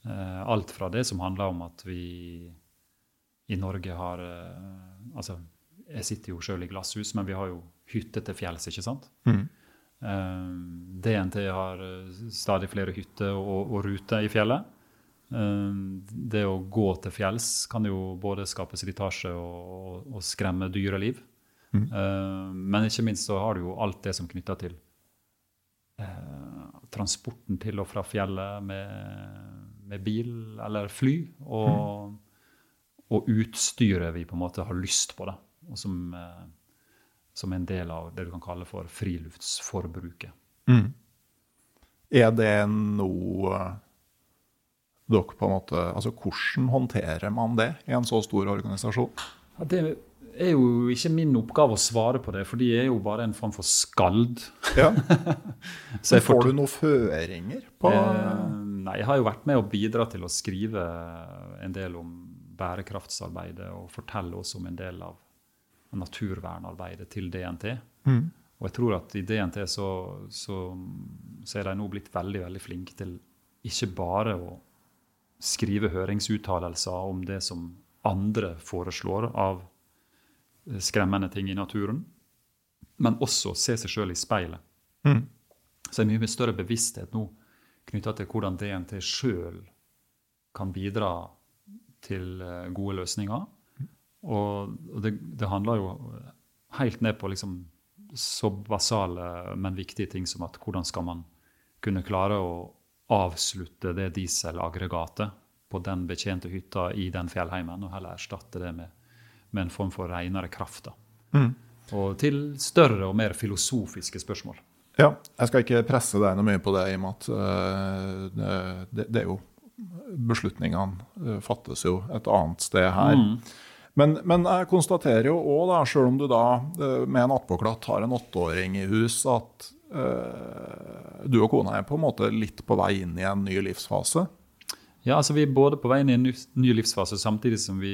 Uh, alt fra det som handler om at vi i Norge har Altså, jeg sitter jo sjøl i glasshus, men vi har jo hytte til fjells, ikke sant? Eh, DNT har stadig flere hytter og, og ruter i fjellet. Eh, det å gå til fjells kan jo både skape slitasje og, og, skremme dyreliv. Mm. men ikke minst så har du jo alt det som knytter til eh, transporten til og fra fjellet med, med bil eller fly. Og, og utstyret vi på en måte har lyst på, da, og som, eh, som en del av det du kan kalle for friluftsforbruket. Er det noe dere på en måte Altså, hvordan håndterer man det i en så stor organisasjon? Ja, det er jo ikke min oppgave å svare på det, for de er jo bare en form for skald. Ja. Så Får du noen føringer på Eh, nei, jeg har jo vært med å bidra til å skrive en del om bærekraftsarbeidet og fortelle også om en del av naturvernarbeidet til DNT. Og jeg tror at i DNT så, så, så er de nå blitt veldig, veldig flinke til ikke bare å skrive høringsuttalelser om det som andre foreslår av eh, skremmende ting i naturen, men også se seg sjøl i speilet. Så det er mye større bevissthet nå knytta til hvordan DNT sjøl kan bidra til eh, gode løsninger. Og og det, det handler jo helt ned på liksom så basale, men viktige ting som at hvordan skal man kunne klare å avslutte det dieselaggregatet på den betjente hytta i den fjellheimen, og heller erstatte det med, med en form for renere kraft. da. Og til større og mer filosofiske spørsmål. Ja, jeg skal ikke presse deg noe mye på det, i og med at uh, det, det er jo Beslutningene eh, fattes jo et annet sted her. Men, men jeg konstaterer jo òg, sjøl om du da eh, med en attpåklatt har en åtteåring i hus, at du og kona er på en måte litt på vei inn i en ny livsfase. Ja, altså Vi er både på vei inn i en ny, livsfase, samtidig som vi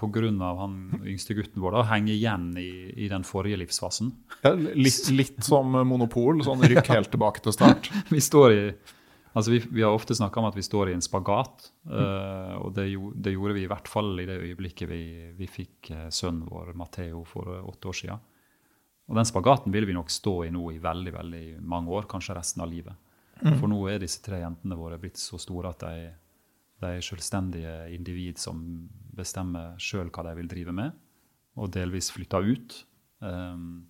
pga. han yngste gutten vår da, henger igjen i, i den forrige livsfasen. Ja, litt, litt som monopol, sånn rykk helt tilbake til start. Vi står i, altså vi, vi har ofte snakka om at vi står i en spagat. uh, og det, det gjorde vi i hvert fall i det øyeblikket vi, vi fikk eh, sønnen vår Matheo for eh, åtte år siden. Og den spagaten vil vi nok stå i nå i veldig veldig mange år, kanskje resten av livet. For nå er disse tre jentene våre blitt så store at de, de er selvstendige individ som bestemmer sjøl hva de vil drive med, og delvis flytter ut. Um,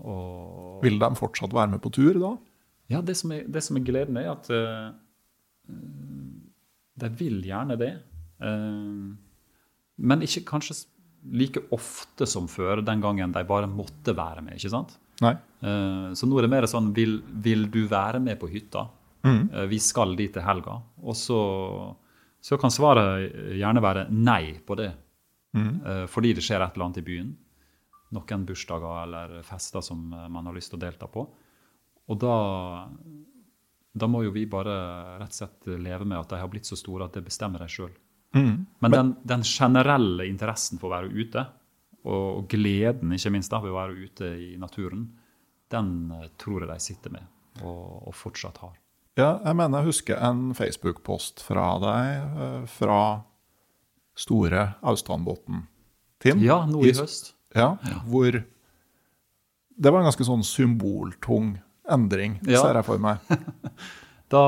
og Vil de fortsatt være med på tur da? ja, det som er, det som er gleden, er at uh, de vil gjerne det. Uh, men ikke kanskje like ofte som før, den gangen de bare måtte være med. ikke sant? Nei. Eh, så nå er det mer sånn vil, vil du være med på hytta? Eh, vi skal dit til helga. Og så, så kan svaret gjerne være nei på det. Eh, fordi det skjer et eller annet i byen. Noen bursdager eller fester som man har lyst til å delta på. Og da, da må jo vi bare rett og slett leve med at de har blitt så store at det bestemmer de sjøl. Men den, den generelle interessen for å være ute, og gleden, ikke minst, da, ved å være ute i naturen, den eh, tror jeg de sitter med og, og fortsatt har. Ja, jeg mener jeg husker en Facebook-post fra deg eh, fra store Austlandbotn-Tim. Ja, nå i høst. Ja, hvor det var en ganske sånn symboltung endring, Ja. ser jeg for meg. Da,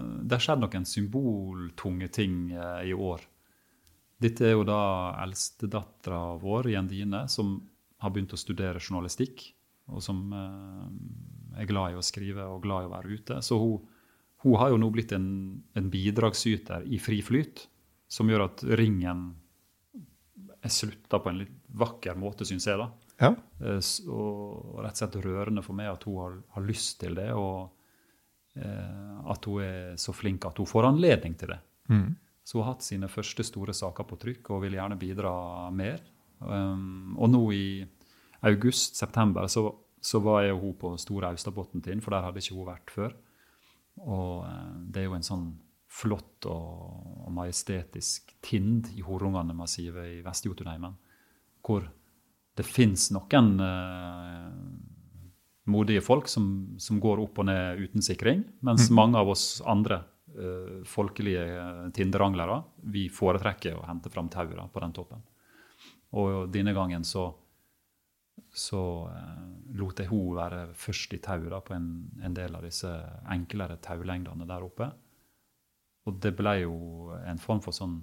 det har skjedd noen symboltunge ting eh, i år. Dette er jo da eldstedattera vår, Jendine, som har begynt å studere journalistikk. Og som eh, er glad i å skrive og glad i å være ute. Så hun, hun har jo nå blitt en, en bidragsyter i fri flyt, som gjør at ringen er slutta på en litt vakker måte, syns jeg. da. Ja. Eh, Og rett og slett rørende for meg at hun har, har lyst til det, og at hun er så flink at hun får anledning til det. Så hun har hatt sine første store saker på trykk og vil gjerne bidra mer. Um, og nå i august-september så, så var jeg og hun på Store Austadbotn til, for der hadde ikke hun vært før. Og eh, det er jo en sånn flott og, og majestetisk tind i Horungane-massivet i Vest-Jotunheimen, hvor det fins noen eh, modige folk som, som går opp og ned uten sikring, mens mange av oss andre uh, folkelige eh, tinderanglere vi foretrekker å hente fram tauet på den toppen. Og denne gangen så, så uh, lot jeg hun være først i tauet på en, en del av disse enklere taulengdene der oppe. Og det ble jo en form for sånn,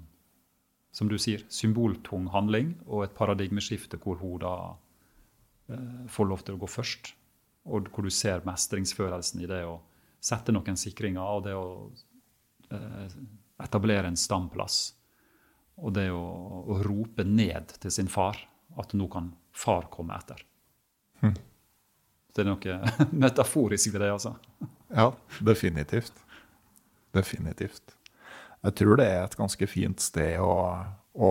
som du sier, symboltung handling og et paradigmeskifte hvor hun da får lov til å gå først. Og hvor du ser mestringsfølelsen i det å sette noen sikringer og det å eh, etablere en stamplass. Og det å, å rope ned til sin far at nå kan far komme etter. Det er noe metaforisk ved det, altså. Ja, definitivt. Definitivt. Jeg tror det er et ganske fint sted å, å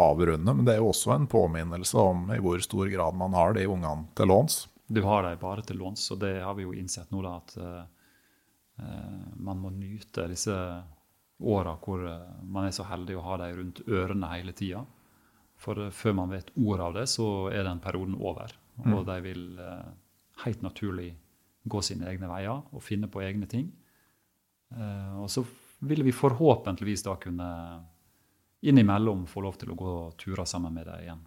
avrunde, men det er jo også en påminnelse om i hvor stor grad man har de ungene til låns. Du har dem bare til låns, og det har vi jo innsett nå, da, at eh, man må nyte disse åra hvor eh, man er så heldig å ha dem rundt ørene hele tida. For før man vet ordet av det, så er den perioden over. Og de vil uh, helt naturlig gå sine egne veier og finne på egne ting. Uh, og så vil vi forhåpentligvis da kunne innimellom få lov til å gå turer sammen med dem igjen.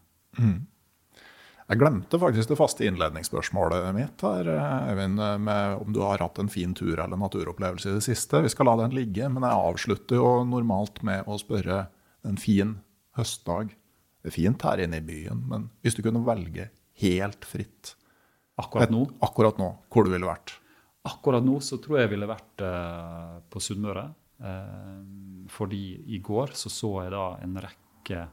Jeg glemte faktisk det faste innledningsspørsmålet mitt her, Øyvind, med om du har hatt en fin tur eller naturopplevelse i det siste. Vi skal la den ligge, men jeg avslutter jo normalt med å spørre en fin høstdag. Det er fint her inne i byen, men hvis du kunne velge helt fritt Akkurat nå akkurat nå, hvor du ville vært? Akkurat nå så tror jeg jeg ville vært eh, på Sunnmøre. Eh, fordi i går så så jeg da en rekke eh,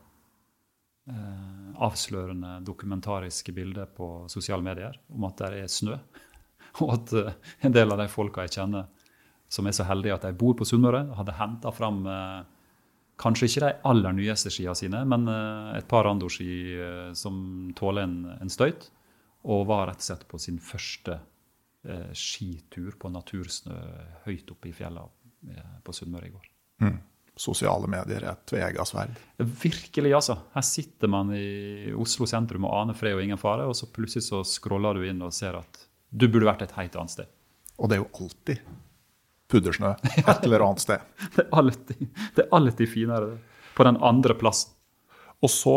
avslørende dokumentariske bilder på sosiale medier om at det er snø. Og at eh, en del av de folka jeg kjenner som er så heldige at de bor på Sunnmøre, hadde henta fram eh, kanskje ikke de aller nyeste skiene sine, men eh, et par randoski eh, som tåler en, en støyt. Og var rett og slett på sin første eh, skitur på natursnø høyt oppe i fjella eh, på Sunnmøre i går. Sosiale medier er et tveegga sverd. Virkelig, altså. Her sitter man i Oslo sentrum og aner fred og ingen fare, og så plutselig så scroller du inn og ser at du burde vært et helt annet sted. Og det er jo alltid puddersnø et eller annet sted. Det er alltid, det er alltid finere på den andre plassen. Og så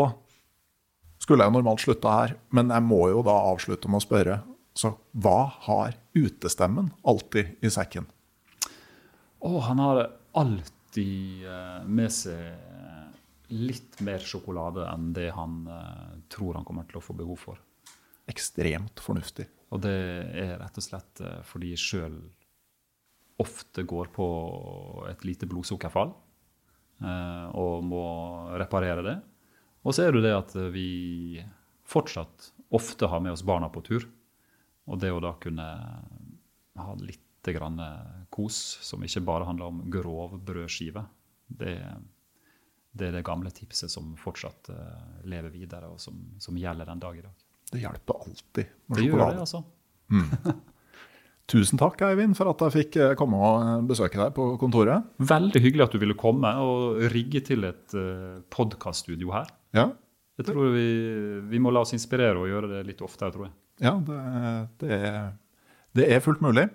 skulle jeg normalt slutta her, men jeg må jo da avslutte med å spørre. Så hva har utestemmen alltid i sekken? Og han har alltid eh, med seg litt mer sjokolade enn det han eh, tror han kommer til å få behov for. Ekstremt fornuftig. Og det er rett og slett eh, fordi jeg sjøl ofte går på et lite blodsukkerfall eh, og må reparere det. Og så er det det at vi fortsatt ofte har med oss barna på tur. Og det å da kunne ha litt grann kos som ikke bare handler om grov brødskive, det, det er det gamle tipset som fortsatt eh, lever videre, og som, som gjelder den dag i dag. Det hjelper alltid med Det gjør sjokolade. det, altså. Tusen takk, Eivind, for at jeg fikk eh, komme og eh, besøke deg på kontoret. Veldig hyggelig at du ville komme og rigge til et podkaststudio her. Ja, Jeg tror vi, vi må la oss inspirere og gjøre det litt oftere, tror jeg. Ja, det, det, er, det er fullt mulig.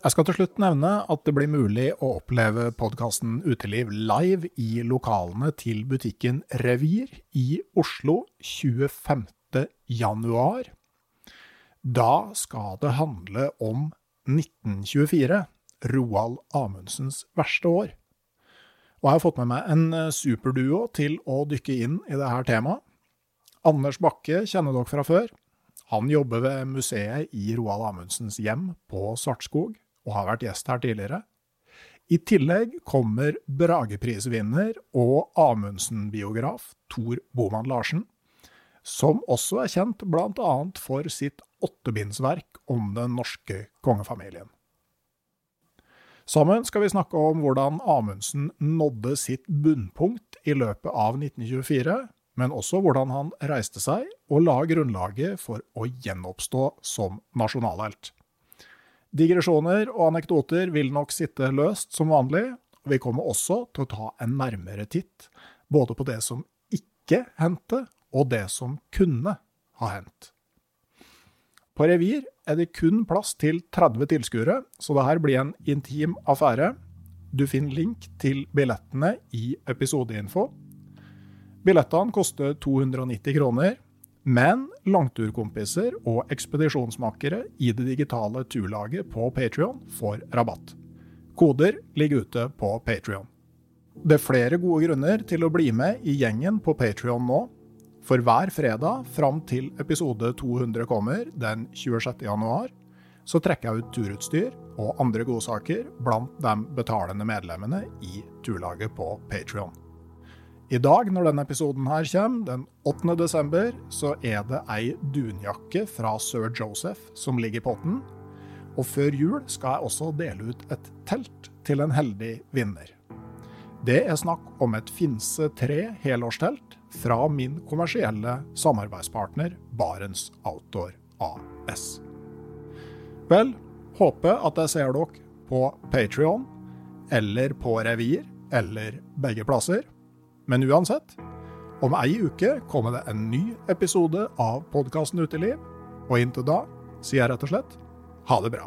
Jeg skal til slutt nevne at det blir mulig å oppleve podkasten Uteliv live i lokalene til butikken Revir i Oslo 25. januar. Da skal det handle om 1924, Roald Amundsens verste år. Og jeg har fått med meg en eh, superduo til å dykke inn i dette temaet. Anders Bakke kjenner dere fra før. Han jobber ved museet i Roald Amundsens hjem på Svartskog, og har vært gjest her tidligere. I tillegg kommer Brageprisvinner og Amundsen-biograf Tor Boman Larsen, som også er kjent bl.a. for sitt åttebindsverk om den norske kongefamilien. Sammen skal vi snakke om hvordan Amundsen nådde sitt bunnpunkt i løpet av 1924, men også hvordan han reiste seg og la grunnlaget for å gjenoppstå som nasjonalhelt. Digresjoner og anekdoter vil nok sitte løst som vanlig, og vi kommer også til å ta en nærmere titt både på det som ikke hendte, og det som kunne ha hendt. På Revir er det kun plass til 30 tilskuere, så det her blir en intim affære. Du finner link til billettene i episodeinfo. Billettene koster 290 kroner, men langturkompiser og ekspedisjonsmakere i det digitale turlaget på Patrion får rabatt. Koder ligger ute på Patrion. Det er flere gode grunner til å bli med i gjengen på Patrion nå, for hver fredag fram til episode 200 kommer den 26. januar, så trekker jeg ut turutstyr og andre godsaker blant de betalende medlemmene i turlaget på Patrion. I dag, når denne episoden her kommer, den 8. desember, så er det ei dunjakke fra sir Joseph som ligger i potten. Og før jul skal jeg også dele ut et telt til en heldig vinner. Det er snakk om et Finse 3 helårstelt fra min kommersielle samarbeidspartner Barents Outdoor AS. Vel, håper at jeg ser dere på Patrion eller på Revir eller begge plasser. Men uansett, om ei uke kommer det en ny episode av podkasten Uteliv, og inntil da sier jeg rett og slett ha det bra.